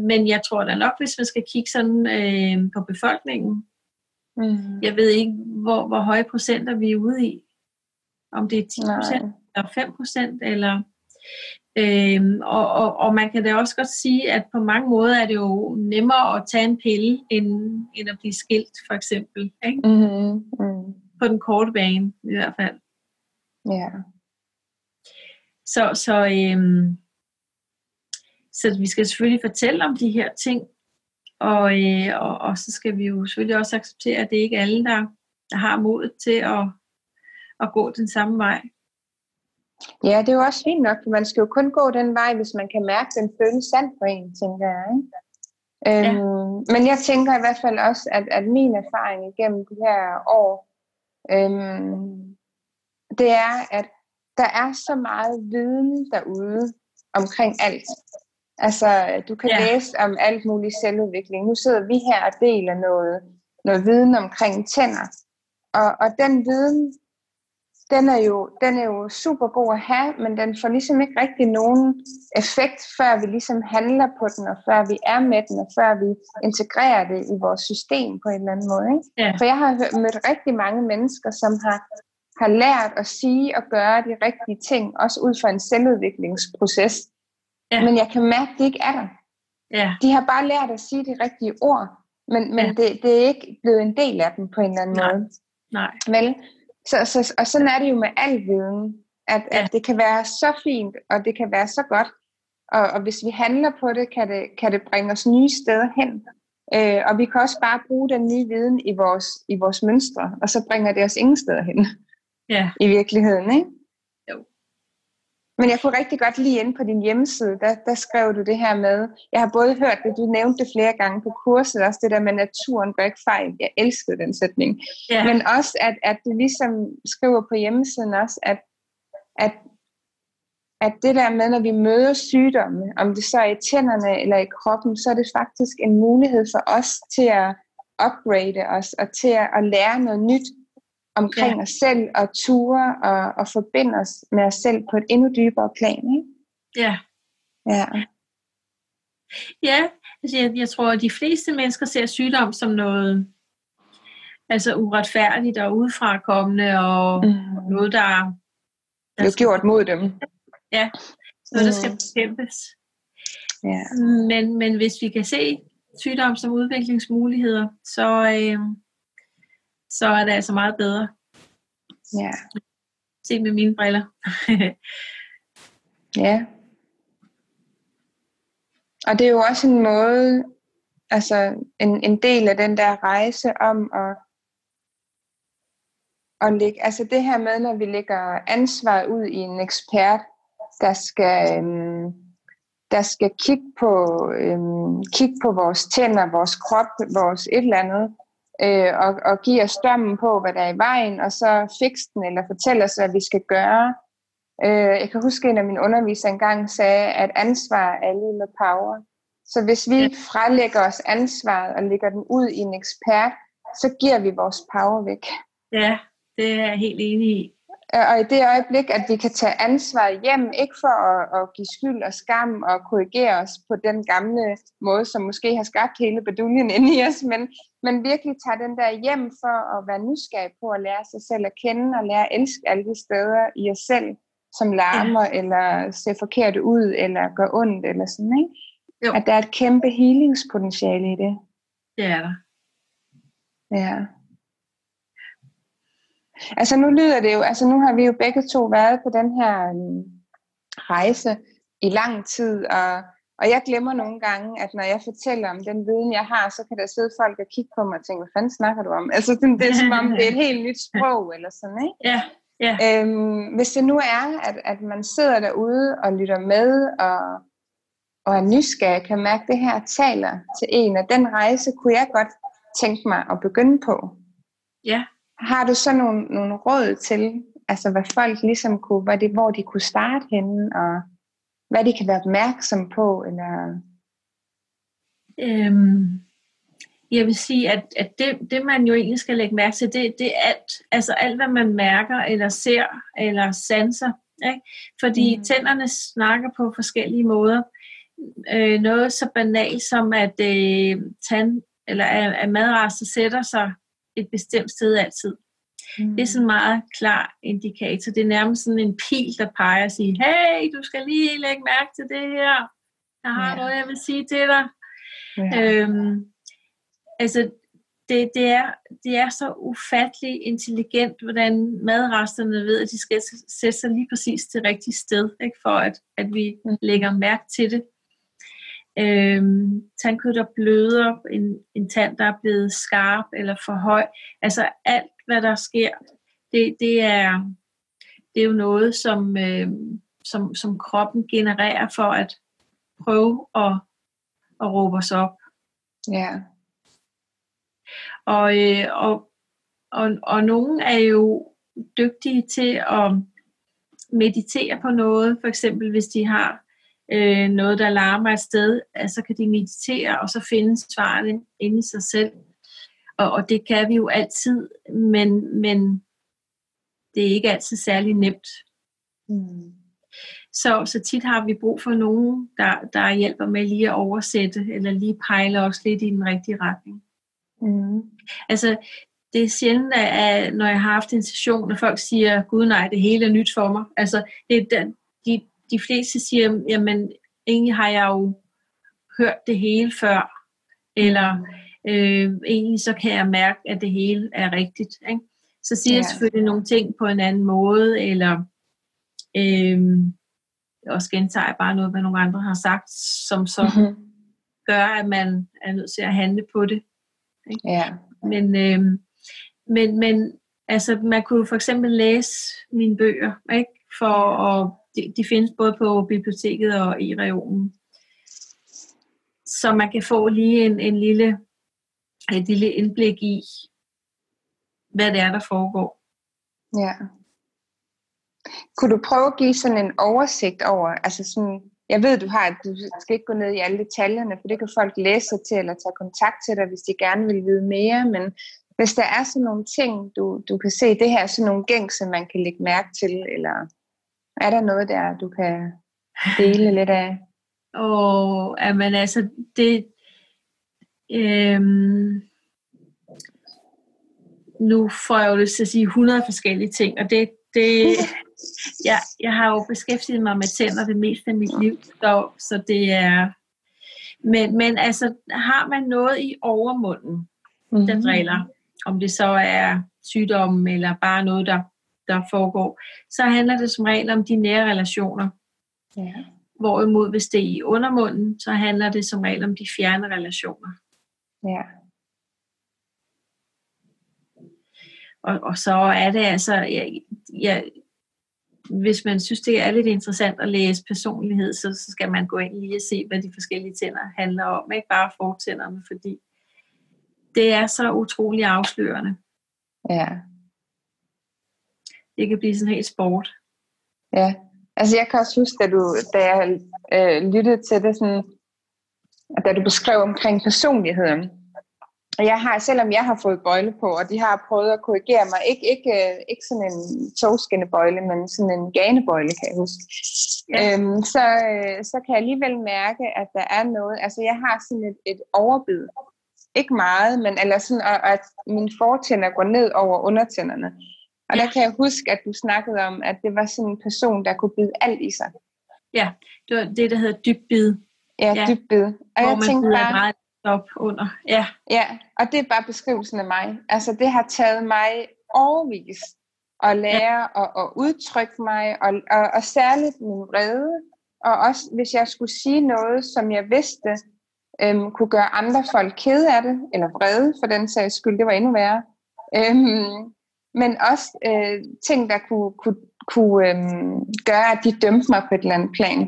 Men jeg tror da nok, hvis man skal kigge sådan øh, på befolkningen, mm. jeg ved ikke, hvor, hvor høje procenter vi er ude i. Om det er 10 procent, eller 5 procent, eller... Øhm, og, og, og man kan da også godt sige, at på mange måder er det jo nemmere at tage en pille, end, end at blive skilt, for eksempel. Ikke? Mm-hmm. Mm. På den korte bane, i hvert fald. Ja. Yeah. Så, så, øhm, så vi skal selvfølgelig fortælle om de her ting, og, øh, og, og så skal vi jo selvfølgelig også acceptere, at det ikke er alle, der, der har mod til at, at gå den samme vej. Ja, det er jo også fint nok, for man skal jo kun gå den vej, hvis man kan mærke, den føles sandt for en, tænker jeg. Ikke? Øhm, ja. Men jeg tænker i hvert fald også, at, at min erfaring igennem de her år, øhm, det er, at der er så meget viden derude omkring alt. Altså, du kan ja. læse om alt muligt selvudvikling. Nu sidder vi her og deler noget, noget viden omkring tænder. Og, og den viden, den er, jo, den er jo super god at have, men den får ligesom ikke rigtig nogen effekt, før vi ligesom handler på den, og før vi er med den, og før vi integrerer det i vores system på en eller anden måde. Ikke? Ja. For jeg har mødt rigtig mange mennesker, som har har lært at sige og gøre de rigtige ting, også ud fra en selvudviklingsproces. Ja. Men jeg kan mærke, at det ikke er der. Ja. De har bare lært at sige de rigtige ord, men, men ja. det, det er ikke blevet en del af dem på en eller anden Nej. måde. Nej. Vel? Så, så, og sådan er det jo med al viden, at, ja. at det kan være så fint, og det kan være så godt, og, og hvis vi handler på det, kan det, kan det bringe os nye steder hen. Øh, og vi kan også bare bruge den nye viden i vores, i vores mønstre, og så bringer det os ingen steder hen ja. i virkeligheden, ikke? Men jeg kunne rigtig godt lide inde på din hjemmeside, der, der skrev du det her med, jeg har både hørt det, du nævnte det flere gange på kurset, også det der med naturen gør ikke fejl. Jeg elskede den sætning. Ja. Men også, at, at du ligesom skriver på hjemmesiden også, at, at, at det der med, når vi møder sygdomme, om det så er i tænderne eller i kroppen, så er det faktisk en mulighed for os til at upgrade os og til at, at lære noget nyt omkring ja. os selv og ture og, og forbinde os med os selv på et endnu dybere plan. Ikke? Ja. Ja. Ja, altså jeg, jeg tror, at de fleste mennesker ser sygdom som noget altså uretfærdigt og udefrakommende og mm. noget, der... der er gjort mod dem. Ja, noget, der skal mm. bekæmpes. Ja. Men, men hvis vi kan se sygdom som udviklingsmuligheder, så, øh, så er det altså meget bedre. Ja. Se med mine briller. ja. Og det er jo også en måde, altså en, en del af den der rejse om at, at lægge, altså det her med, når vi lægger ansvar ud i en ekspert, der skal, øhm, der skal kigge på, øhm, kigge på vores tænder, vores krop, vores et eller andet, øh, og, og give os dømmen på, hvad der er i vejen, og så fikse den, eller fortælle os, hvad vi skal gøre. Øh, jeg kan huske, at en af mine undervisere engang sagde, at ansvar er lige med power. Så hvis vi frelægger os ansvaret og lægger den ud i en ekspert, så giver vi vores power væk. Ja, det er jeg helt enig i. Øh, og i det øjeblik, at vi kan tage ansvar hjem, ikke for at, at give skyld og skam og korrigere os på den gamle måde, som måske har skabt hele beduljen inde i os, men, men virkelig tage den der hjem for at være nysgerrig på at lære sig selv at kende og lære at elske alle de steder i os selv, som larmer ja. eller ser forkert ud eller gør ondt eller sådan, ikke? Jo. At der er et kæmpe healingspotentiale i det. Det er der. Ja. Altså nu lyder det jo, altså nu har vi jo begge to været på den her, øhm, rejse i lang tid, og, og jeg glemmer nogle gange, at når jeg fortæller om den viden, jeg har, så kan der sidde folk og kigge på mig og tænke, hvad fanden snakker du om? Altså, det er som om, det er et helt nyt sprog, eller sådan, ikke? Ja, ja. Øhm, hvis det nu er, at, at man sidder derude og lytter med, og, og er nysgerrig, kan mærke, at det her taler til en, og den rejse kunne jeg godt tænke mig at begynde på. Ja. Har du så nogle, nogle råd til, altså hvad folk ligesom kunne, hvor de, hvor de kunne starte henne, og hvad de kan være opmærksom på, eller... Øhm, jeg vil sige, at, at det, det man jo egentlig skal lægge mærke til, det, det er alt, altså alt, hvad man mærker, eller ser, eller sanser. Ikke? Fordi mm. tænderne snakker på forskellige måder. Øh, noget så banalt som, at øh, tand, eller at, at madrester sætter sig et bestemt sted altid. Mm. Det er sådan en meget klar indikator. Det er nærmest sådan en pil, der peger og siger, hey, du skal lige lægge mærke til det her. Jeg har ja. noget, jeg vil sige til dig. Ja. Øhm, altså, det, det, er, det er så ufattelig intelligent, hvordan madresterne ved, at de skal sætte sig lige præcis det rigtige sted, ikke? for at, at vi mm. lægger mærke til det. Øhm, tandkød, der bløder, en, en tand, der er blevet skarp eller for høj. Altså alt, hvad der sker, det, det, er, det er jo noget, som, øh, som, som kroppen genererer for at prøve at, at råbe os op. Ja. Og, øh, og, og, og nogle er jo dygtige til at meditere på noget, for eksempel hvis de har øh, noget, der larmer et sted, så kan de meditere, og så finde svarene inde i sig selv. Og, og det kan vi jo altid, men, men det er ikke altid særlig nemt. Mm. Så, så tit har vi brug for nogen, der, der hjælper med lige at oversætte, eller lige pejle os lidt i den rigtige retning. Mm. Altså, det er sjældent, at når jeg har haft en session, og folk siger, gud nej, det hele er nyt for mig. Altså, det, de, de fleste siger, jamen egentlig har jeg jo hørt det hele før, eller øh, egentlig så kan jeg mærke, at det hele er rigtigt. Ikke? Så siger ja. jeg selvfølgelig nogle ting på en anden måde, eller øh, også gentager jeg bare noget, hvad nogle andre har sagt, som så mm-hmm. gør, at man er nødt til at handle på det. Ikke? Ja. Men, øh, men, men altså, man kunne for eksempel læse mine bøger, ikke? for at de, de findes både på biblioteket og i regionen. Så man kan få lige en, en lille, øh, et lille indblik i, hvad det er, der foregår. Ja. Kunne du prøve at give sådan en oversigt over, altså sådan, jeg ved, du har, du skal ikke gå ned i alle detaljerne, for det kan folk læse sig til, eller tage kontakt til dig, hvis de gerne vil vide mere, men hvis der er sådan nogle ting, du, du kan se, det her er sådan nogle gængse, man kan lægge mærke til, eller er der noget der, du kan dele lidt af? Og men altså, det... Øhm, nu får jeg jo lyst til at sige 100 forskellige ting, og det, det jeg, jeg har jo beskæftiget mig med tænder det meste af mit liv, så, så det er... Men, men altså, har man noget i overmunden, mm-hmm. der driller, om det så er sygdom eller bare noget, der der foregår, så handler det som regel om de nære relationer. Ja. Hvorimod hvis det er i undermunden, så handler det som regel om de fjerne relationer. Ja. Og, og så er det altså, jeg, jeg, hvis man synes, det er lidt interessant at læse personlighed, så, så skal man gå ind lige og se, hvad de forskellige tænder handler om. Ikke bare fortænderne, fordi det er så utrolig afslørende. Ja det kan blive sådan helt sport. Ja, altså jeg kan også huske, da, du, da jeg øh, lyttede til det, sådan, da du beskrev omkring personligheden, og jeg har, selvom jeg har fået bøjle på, og de har prøvet at korrigere mig, ikke, ikke, øh, ikke sådan en togskinnebøjle, men sådan en ganebøjle, kan jeg huske. Ja. Øhm, så, øh, så kan jeg alligevel mærke, at der er noget, altså jeg har sådan et, et overbid. Ikke meget, men eller sådan, og, at mine fortænder går ned over undertænderne. Og ja. der kan jeg huske, at du snakkede om, at det var sådan en person, der kunne bide alt i sig. Ja, det var det, der hedder dybbid. Ja, ja. dybbid. Og Hvor jeg man tænkte bare, meget op under. Ja. ja, og det er bare beskrivelsen af mig. Altså, det har taget mig overvis og lære ja. at, at udtrykke mig, og, og, og særligt min vrede. Og også hvis jeg skulle sige noget, som jeg vidste, øhm, kunne gøre andre folk kede af det, eller vrede for den sags skyld, det var endnu værre. Øhm, men også øh, ting, der kunne, kunne, kunne øhm, gøre, at de dømte mig på et eller andet plan.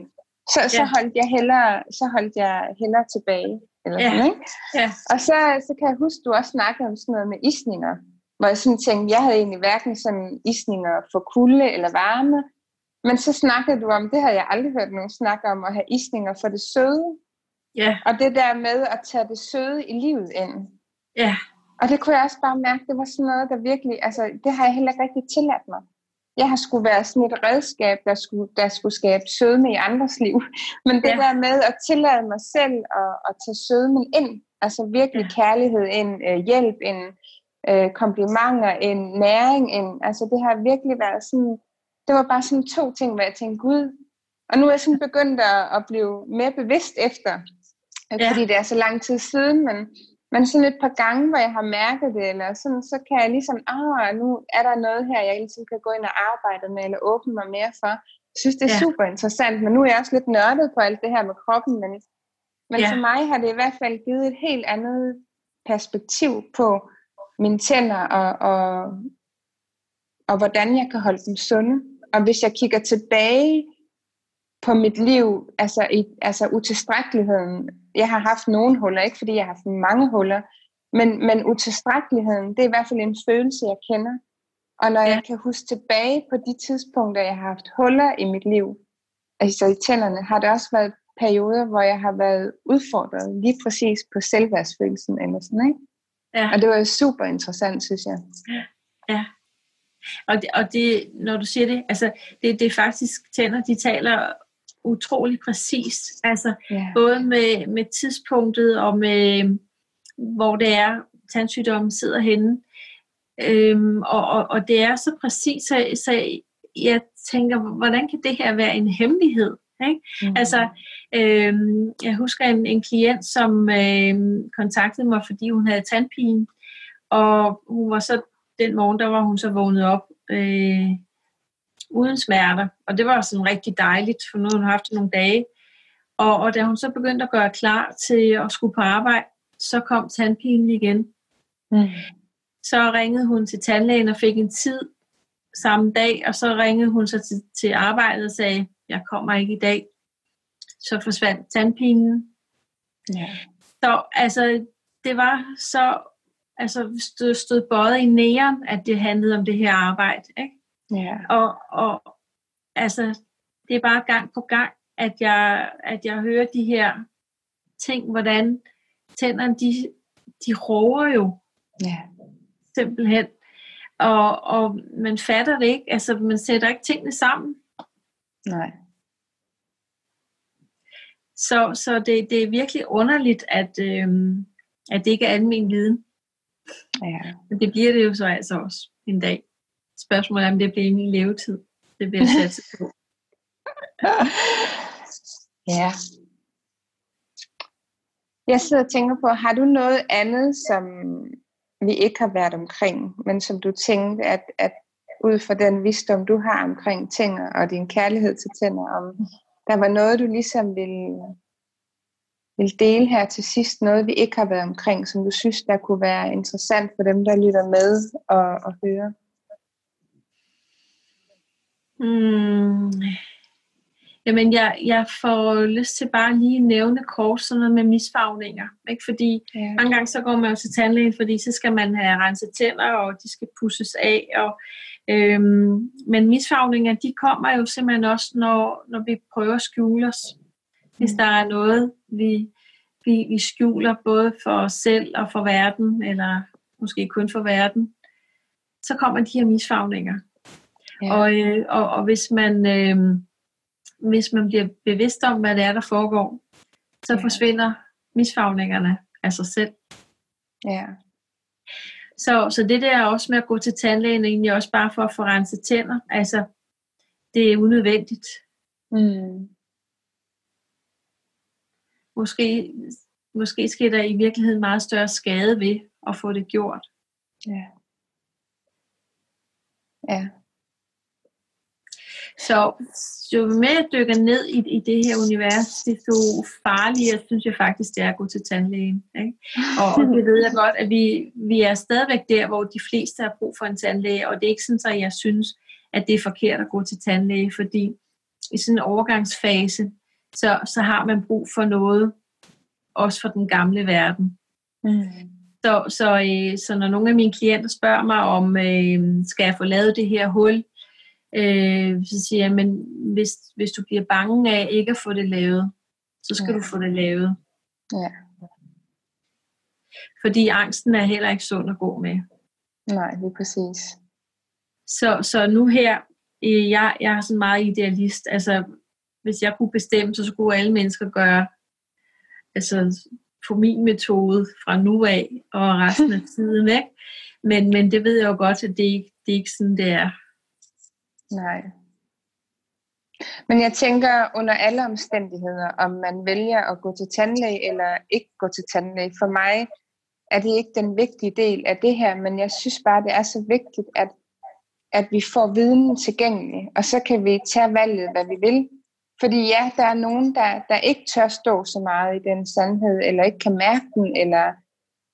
Så, ja. så holdt jeg hellere, så holdt jeg hellere tilbage. Eller ja. sådan, ikke? Ja. Og så, så kan jeg huske, du også snakkede om sådan noget med isninger, hvor jeg sådan tænkte, jeg havde egentlig hverken sådan isninger for kulde eller varme, men så snakkede du om, det har jeg aldrig hørt nogen snakke om, at have isninger for det søde. Ja. Og det der med at tage det søde i livet ind. Ja. Og det kunne jeg også bare mærke, det var sådan noget, der virkelig, altså det har jeg heller ikke rigtig tilladt mig. Jeg har skulle være sådan et redskab, der skulle, der skulle skabe sødme i andres liv. Men det ja. der med at tillade mig selv at, at tage sødmen ind, altså virkelig ja. kærlighed ind, øh, hjælp ind, øh, komplimenter ind, næring ind, altså det har virkelig været sådan, det var bare sådan to ting, hvor jeg tænkte, gud, og nu er jeg sådan begyndt at, at blive mere bevidst efter, ja. fordi det er så lang tid siden, men men sådan et par gange, hvor jeg har mærket det, eller sådan, så kan jeg ligesom, ah, nu er der noget her, jeg ligesom kan gå ind og arbejde med, eller åbne mig mere for. Jeg synes, det er ja. super interessant, men nu er jeg også lidt nørdet på alt det her med kroppen, men, men ja. for mig har det i hvert fald givet et helt andet perspektiv på mine tænder, og, og, og hvordan jeg kan holde dem sunde. Og hvis jeg kigger tilbage på mit liv, altså, i, altså utilstrækkeligheden jeg har haft nogle huller, ikke fordi jeg har haft mange huller, men, men utilstrækkeligheden, det er i hvert fald en følelse, jeg kender. Og når ja. jeg kan huske tilbage på de tidspunkter, jeg har haft huller i mit liv, altså i tænderne, har det også været perioder, hvor jeg har været udfordret lige præcis på selvværdsfølelsen eller sådan, ikke? Ja. Og det var jo super interessant, synes jeg. Ja. Og det, og det, når du siger det, altså det, det er faktisk tænder, de taler utrolig præcist. Altså yeah. både med, med tidspunktet og med hvor det er, tandsygdommen sidder henne. Øhm, og, og, og det er så præcist, så, så jeg tænker, hvordan kan det her være en hemmelighed? Ikke? Mm. Altså, øhm, jeg husker en, en klient, som øhm, kontaktede mig, fordi hun havde tandpine, og hun var så den morgen, der var hun så vågnet op øh, uden smerter. Og det var sådan rigtig dejligt, for nu har hun haft nogle dage. Og, og da hun så begyndte at gøre klar til at skulle på arbejde, så kom tandpinen igen. Mm. Så ringede hun til tandlægen og fik en tid samme dag, og så ringede hun så til, til arbejdet og sagde, jeg kommer ikke i dag. Så forsvandt tandpinen. Ja. Så altså, det var så altså, stod, stod bøjet i næren, at det handlede om det her arbejde. Ikke? Ja. Og, og altså, det er bare gang på gang, at jeg, at jeg hører de her ting, hvordan tænderne, de, de råber jo. Ja. Simpelthen. Og, og man fatter det ikke. Altså, man sætter ikke tingene sammen. Nej. Så, så det, det er virkelig underligt, at, øhm, at det ikke er almen viden. Ja. Men det bliver det jo så altså også en dag. Spørgsmålet er, om det bliver i min levetid. Det bliver jeg sat på. ja. Jeg sidder og tænker på, har du noget andet, som vi ikke har været omkring, men som du tænkte, at, at ud fra den visdom, du har omkring tænder og din kærlighed til tænder, om der var noget, du ligesom ville, vil dele her til sidst, noget vi ikke har været omkring, som du synes, der kunne være interessant for dem, der lytter med og, og hører? Hmm. Jamen, jeg, jeg får lyst til bare lige at nævne kort sådan noget med misfagninger. Ikke? Fordi ja. mange gange så går man jo til tandlægen, fordi så skal man have renset tænder, og de skal pusses af. Og, øhm, men misfagninger, de kommer jo simpelthen også, når, når vi prøver at skjule os. Hvis mm. der er noget, vi, vi, vi skjuler både for os selv og for verden, eller måske kun for verden, så kommer de her misfagninger. Ja. Og, øh, og, og hvis man øh, hvis man bliver bevidst om, hvad det er, der foregår, så ja. forsvinder misfagningerne af sig selv. Ja. Så, så det der også med at gå til tandlægen, egentlig også bare for at få renset tænder, altså, det er unødvendigt. Mm. Måske, måske sker der i virkeligheden meget større skade ved at få det gjort. Ja. Ja. Så jo mere jeg dykker ned i, i det her univers, desto farligere synes jeg faktisk, det er at gå til tandlægen. Ikke? Og, det ved jeg godt, at vi, vi er stadigvæk der, hvor de fleste har brug for en tandlæge, og det er ikke sådan, at jeg synes, at det er forkert at gå til tandlæge, fordi i sådan en overgangsfase, så, så har man brug for noget, også for den gamle verden. Mm. Så, så, øh, så når nogle af mine klienter spørger mig om, øh, skal jeg få lavet det her hul, øh, så siger jeg, men hvis, hvis du bliver bange af ikke at få det lavet, så skal ja. du få det lavet. Ja. Fordi angsten er heller ikke sund at gå med. Nej, det er præcis. Så, så nu her, øh, jeg, jeg er sådan meget idealist. Altså, hvis jeg kunne bestemme, så skulle alle mennesker gøre altså, på min metode fra nu af og resten af tiden. Ikke? Men, men det ved jeg jo godt, at det det er ikke sådan, det er. Nej. Men jeg tænker under alle omstændigheder, om man vælger at gå til tandlæge eller ikke gå til tandlæge. For mig er det ikke den vigtige del af det her, men jeg synes bare, det er så vigtigt, at, at vi får viden tilgængelig, og så kan vi tage valget, hvad vi vil. Fordi ja, der er nogen, der, der ikke tør stå så meget i den sandhed, eller ikke kan mærke den, eller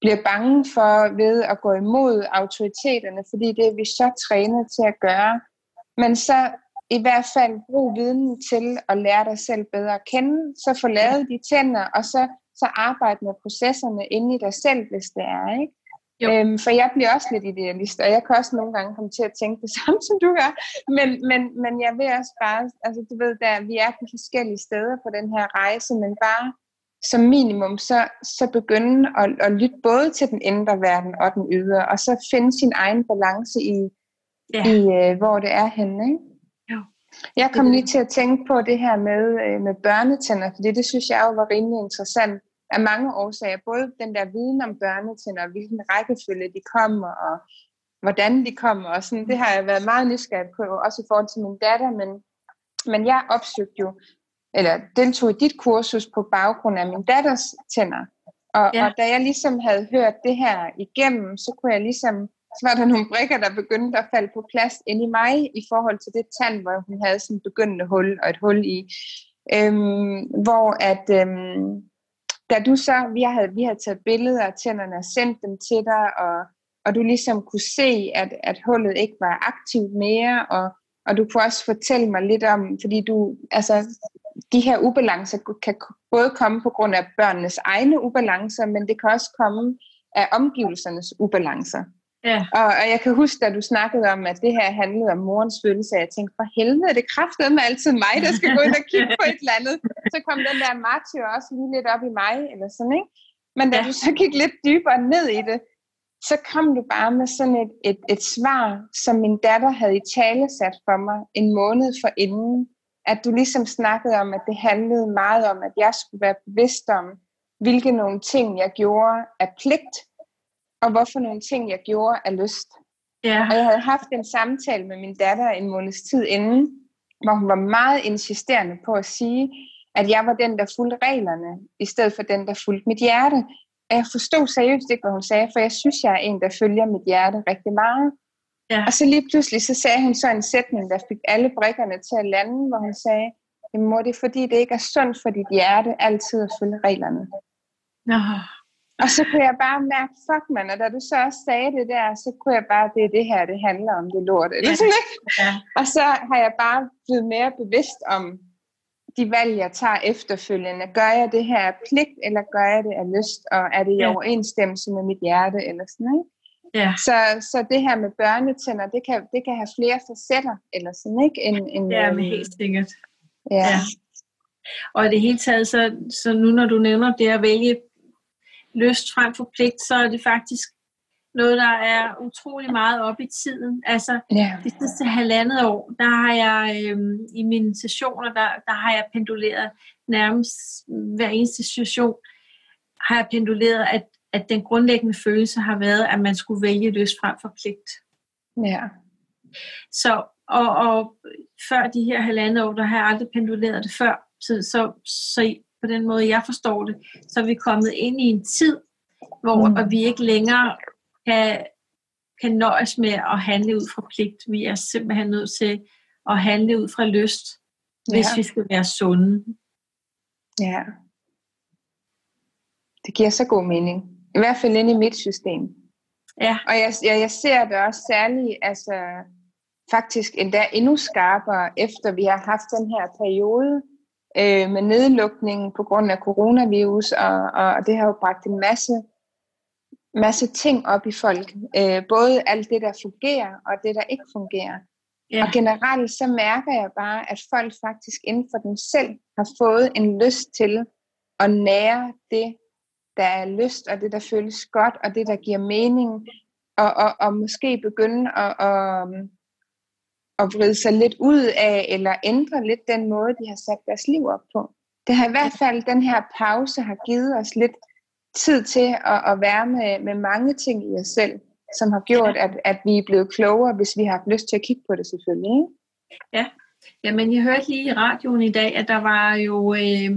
bliver bange for ved at gå imod autoriteterne, fordi det er vi så trænet til at gøre. Men så i hvert fald brug viden til at lære dig selv bedre at kende, så få lavet de tænder, og så, så arbejde med processerne inde i dig selv, hvis det er. Ikke? Øhm, for jeg bliver også lidt idealist, og jeg kan også nogle gange komme til at tænke det samme, som du gør. Men, men, men jeg vil også bare, altså du ved, der, vi er på forskellige steder på den her rejse, men bare som minimum, så, så begynde at, at lytte både til den indre verden og den ydre, og så finde sin egen balance i, ja. i uh, hvor det er henne. Ikke? Jo. Jeg kom lige til at tænke på det her med, uh, med børnetænder, fordi det synes jeg jo var rimelig interessant af mange årsager. Både den der viden om børnetænder, og hvilken rækkefølge de kommer, og hvordan de kommer, og sådan, det har jeg været meget nysgerrig på, også i forhold til min datter, men, men jeg opsøgte jo, eller deltog i dit kursus på baggrund af min datters tænder. Og, ja. og da jeg ligesom havde hørt det her igennem, så kunne jeg ligesom, så var der nogle brikker, der begyndte at falde på plads ind i mig, i forhold til det tand, hvor hun havde sådan et begyndende hul og et hul i. Øhm, hvor at, øhm, da du så, vi havde, vi havde taget billeder af tænderne og sendt dem til dig, og, og du ligesom kunne se, at, at hullet ikke var aktivt mere, og, og du kunne også fortælle mig lidt om, fordi du, altså, de her ubalancer kan både komme på grund af børnenes egne ubalancer, men det kan også komme af omgivelsernes ubalancer. Ja. Og, og jeg kan huske, da du snakkede om, at det her handlede om morens følelse, at jeg tænkte, for helvede, det kræftede med altid mig, der skal gå ind og kigge på et eller andet. Så kom den der martyr også lige lidt op i mig, eller sådan, ikke? Men da ja. du så gik lidt dybere ned i det, så kom du bare med sådan et, et, et svar, som min datter havde i tale sat for mig en måned for inden. At du ligesom snakkede om, at det handlede meget om, at jeg skulle være bevidst om, hvilke nogle ting, jeg gjorde af pligt, og hvorfor nogle ting, jeg gjorde af lyst. Ja. Og jeg havde haft en samtale med min datter en måneds tid inden, hvor hun var meget insisterende på at sige, at jeg var den, der fulgte reglerne, i stedet for den, der fulgte mit hjerte. Og jeg forstod seriøst ikke, hvad hun sagde, for jeg synes, jeg er en, der følger mit hjerte rigtig meget. Ja. Og så lige pludselig, så sagde hun så en sætning, der fik alle brikkerne til at lande, hvor hun sagde, mor, det er fordi, det ikke er sundt for dit hjerte altid at følge reglerne. Nå. Og så kunne jeg bare mærke, fuck man, og da du så også sagde det der, så kunne jeg bare, det er det her, det handler om, det lort. Eller sådan, ikke? Ja. Og så har jeg bare blevet mere bevidst om de valg, jeg tager efterfølgende. Gør jeg det her af pligt, eller gør jeg det af lyst, og er det i ja. overensstemmelse med mit hjerte, eller sådan, ikke? Ja. Så, så det her med børnetænder, det kan, det kan have flere facetter, eller sådan, ikke? En, en, ja, men øhm, helt sikkert. Ja. ja. Og i det hele taget, så, så nu når du nævner det at vælge lyst frem for pligt, så er det faktisk noget, der er utrolig meget op i tiden. Altså, yeah. det sidste halvandet år, der har jeg øhm, i mine sessioner, der, der har jeg penduleret nærmest hver eneste situation, har jeg penduleret, at, at den grundlæggende følelse har været, at man skulle vælge lyst frem for pligt. Ja. Så, og, og før de her halvandet år, der har jeg aldrig penduleret det før. Så, så, så på den måde, jeg forstår det, så er vi kommet ind i en tid, hvor mm. vi ikke længere kan, kan nøjes med at handle ud fra pligt. Vi er simpelthen nødt til at handle ud fra lyst, hvis Ja. vi skal være sunde. Ja. Det giver så god mening. I hvert fald inde i mit system. Ja, Og jeg, jeg, jeg ser det også særligt, altså faktisk endda endnu skarpere, efter vi har haft den her periode øh, med nedlukningen på grund af coronavirus, og, og, det har jo bragt en masse, masse ting op i folk. Øh, både alt det, der fungerer, og det, der ikke fungerer. ja, Og generelt så mærker jeg bare, at folk faktisk inden for dem selv har fået en lyst til at nære det, der er lyst, og det, der føles godt, og det, der giver mening, og, og, og måske begynde at, at, at vride sig lidt ud af, eller ændre lidt den måde, de har sat deres liv op på. Det har i hvert fald, den her pause har givet os lidt tid til at, at være med, med mange ting i os selv, som har gjort, at, at vi er blevet klogere, hvis vi har haft lyst til at kigge på det selvfølgelig. Ikke? Jamen, jeg hørte lige i radioen i dag, at der var jo øh,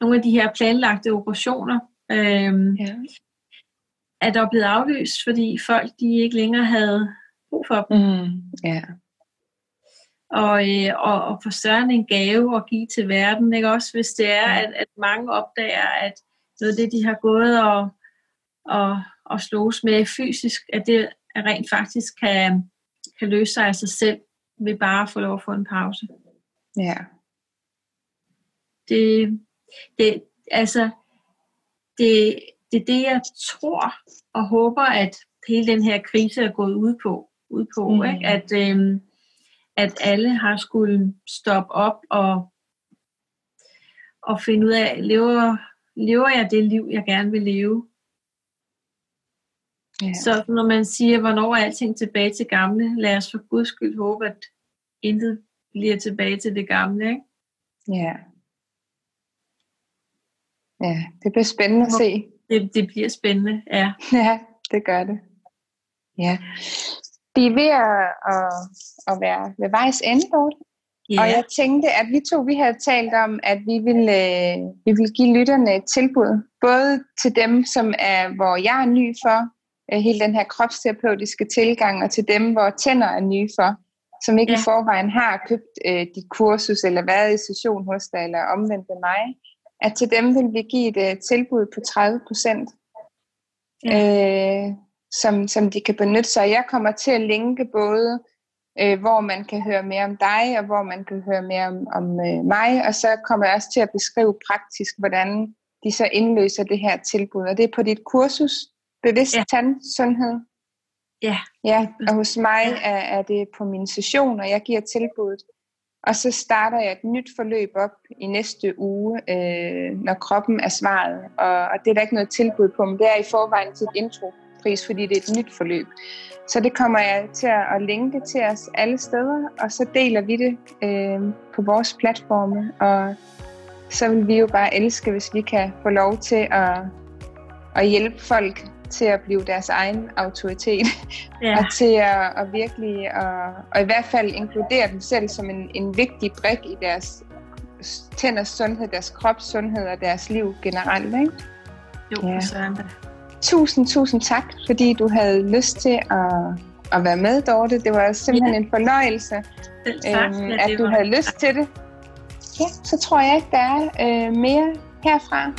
nogle af de her planlagte operationer, øh, Ja. at der er blevet aflyst, fordi folk de ikke længere havde brug for dem. Mm. ja. Og, øh, og, og få større en gave at give til verden. Ikke? Også hvis det er, at, at mange opdager, at noget af det, de har gået og, og, og slås med fysisk, at det rent faktisk kan, kan løse sig af sig selv, ved bare at få lov at få en pause. Ja. det, det, altså, det, det er det, jeg tror og håber, at hele den her krise er gået ud på. Ud på Mm. ikke? At, øhm, at alle har skulle stoppe op og, og finde ud af, lever, lever jeg det liv, jeg gerne vil leve? Ja. Så når man siger, hvornår er alting tilbage til gamle, lad os for guds skyld håbe, at intet bliver tilbage til det gamle. Ikke? ja. Ja, det bliver spændende at se. Det, det bliver spændende, ja. Ja, det gør det. Ja. Vi er ved at, at, at være ved vejs ende, Dorte. ja. Og jeg tænkte, at vi to vi havde talt om, at vi ville, øh, vi ville give lytterne et tilbud. Både til dem, som er, hvor jeg er ny for, øh, hele den her kropsterapeutiske tilgang, og til dem, hvor tænder er nye for, som ikke. Ja. i forvejen har købt øh, dit kursus, eller været i session hos dig, eller omvendt med mig. At til dem vil vi give et øh, tilbud på 30 procent, øh, som, som de kan benytte sig. Jeg kommer til at linke både øh, hvor man kan høre mere om dig, og hvor man kan høre mere om, om øh, mig, og så kommer jeg også til at beskrive praktisk, hvordan de så indløser det her tilbud. Og det er på dit kursus, Bevidst ja. Ja. Tandsundhed. Ja. Ja, og hos mig Ja. er, er det på min session, og jeg giver tilbuddet. Og så starter jeg et nyt forløb op i næste uge, øh, når kroppen er svaret. Og, og det er der ikke noget tilbud på, men det er i forvejen til et intropris, fordi det er et nyt forløb. Så det kommer jeg til at, linke til os alle steder, og så deler vi det øh, på vores platforme. Og så vil vi jo bare elske, hvis vi kan få lov til at, at hjælpe folk til at blive deres egen autoritet, Ja. og til at, at virkelig, og, og i hvert fald inkludere dem selv som en, en vigtig brik i deres tænders sundhed, deres krops sundhed og deres liv generelt. Ikke? Jo, Ja. ja. Tusind, tusind tak, fordi du havde lyst til at, at være med, Dorte. Det var simpelthen en fornøjelse, tak. øhm, ja, at du var- havde lyst til det. Ja, så tror jeg ikke, der er øh, mere herfra.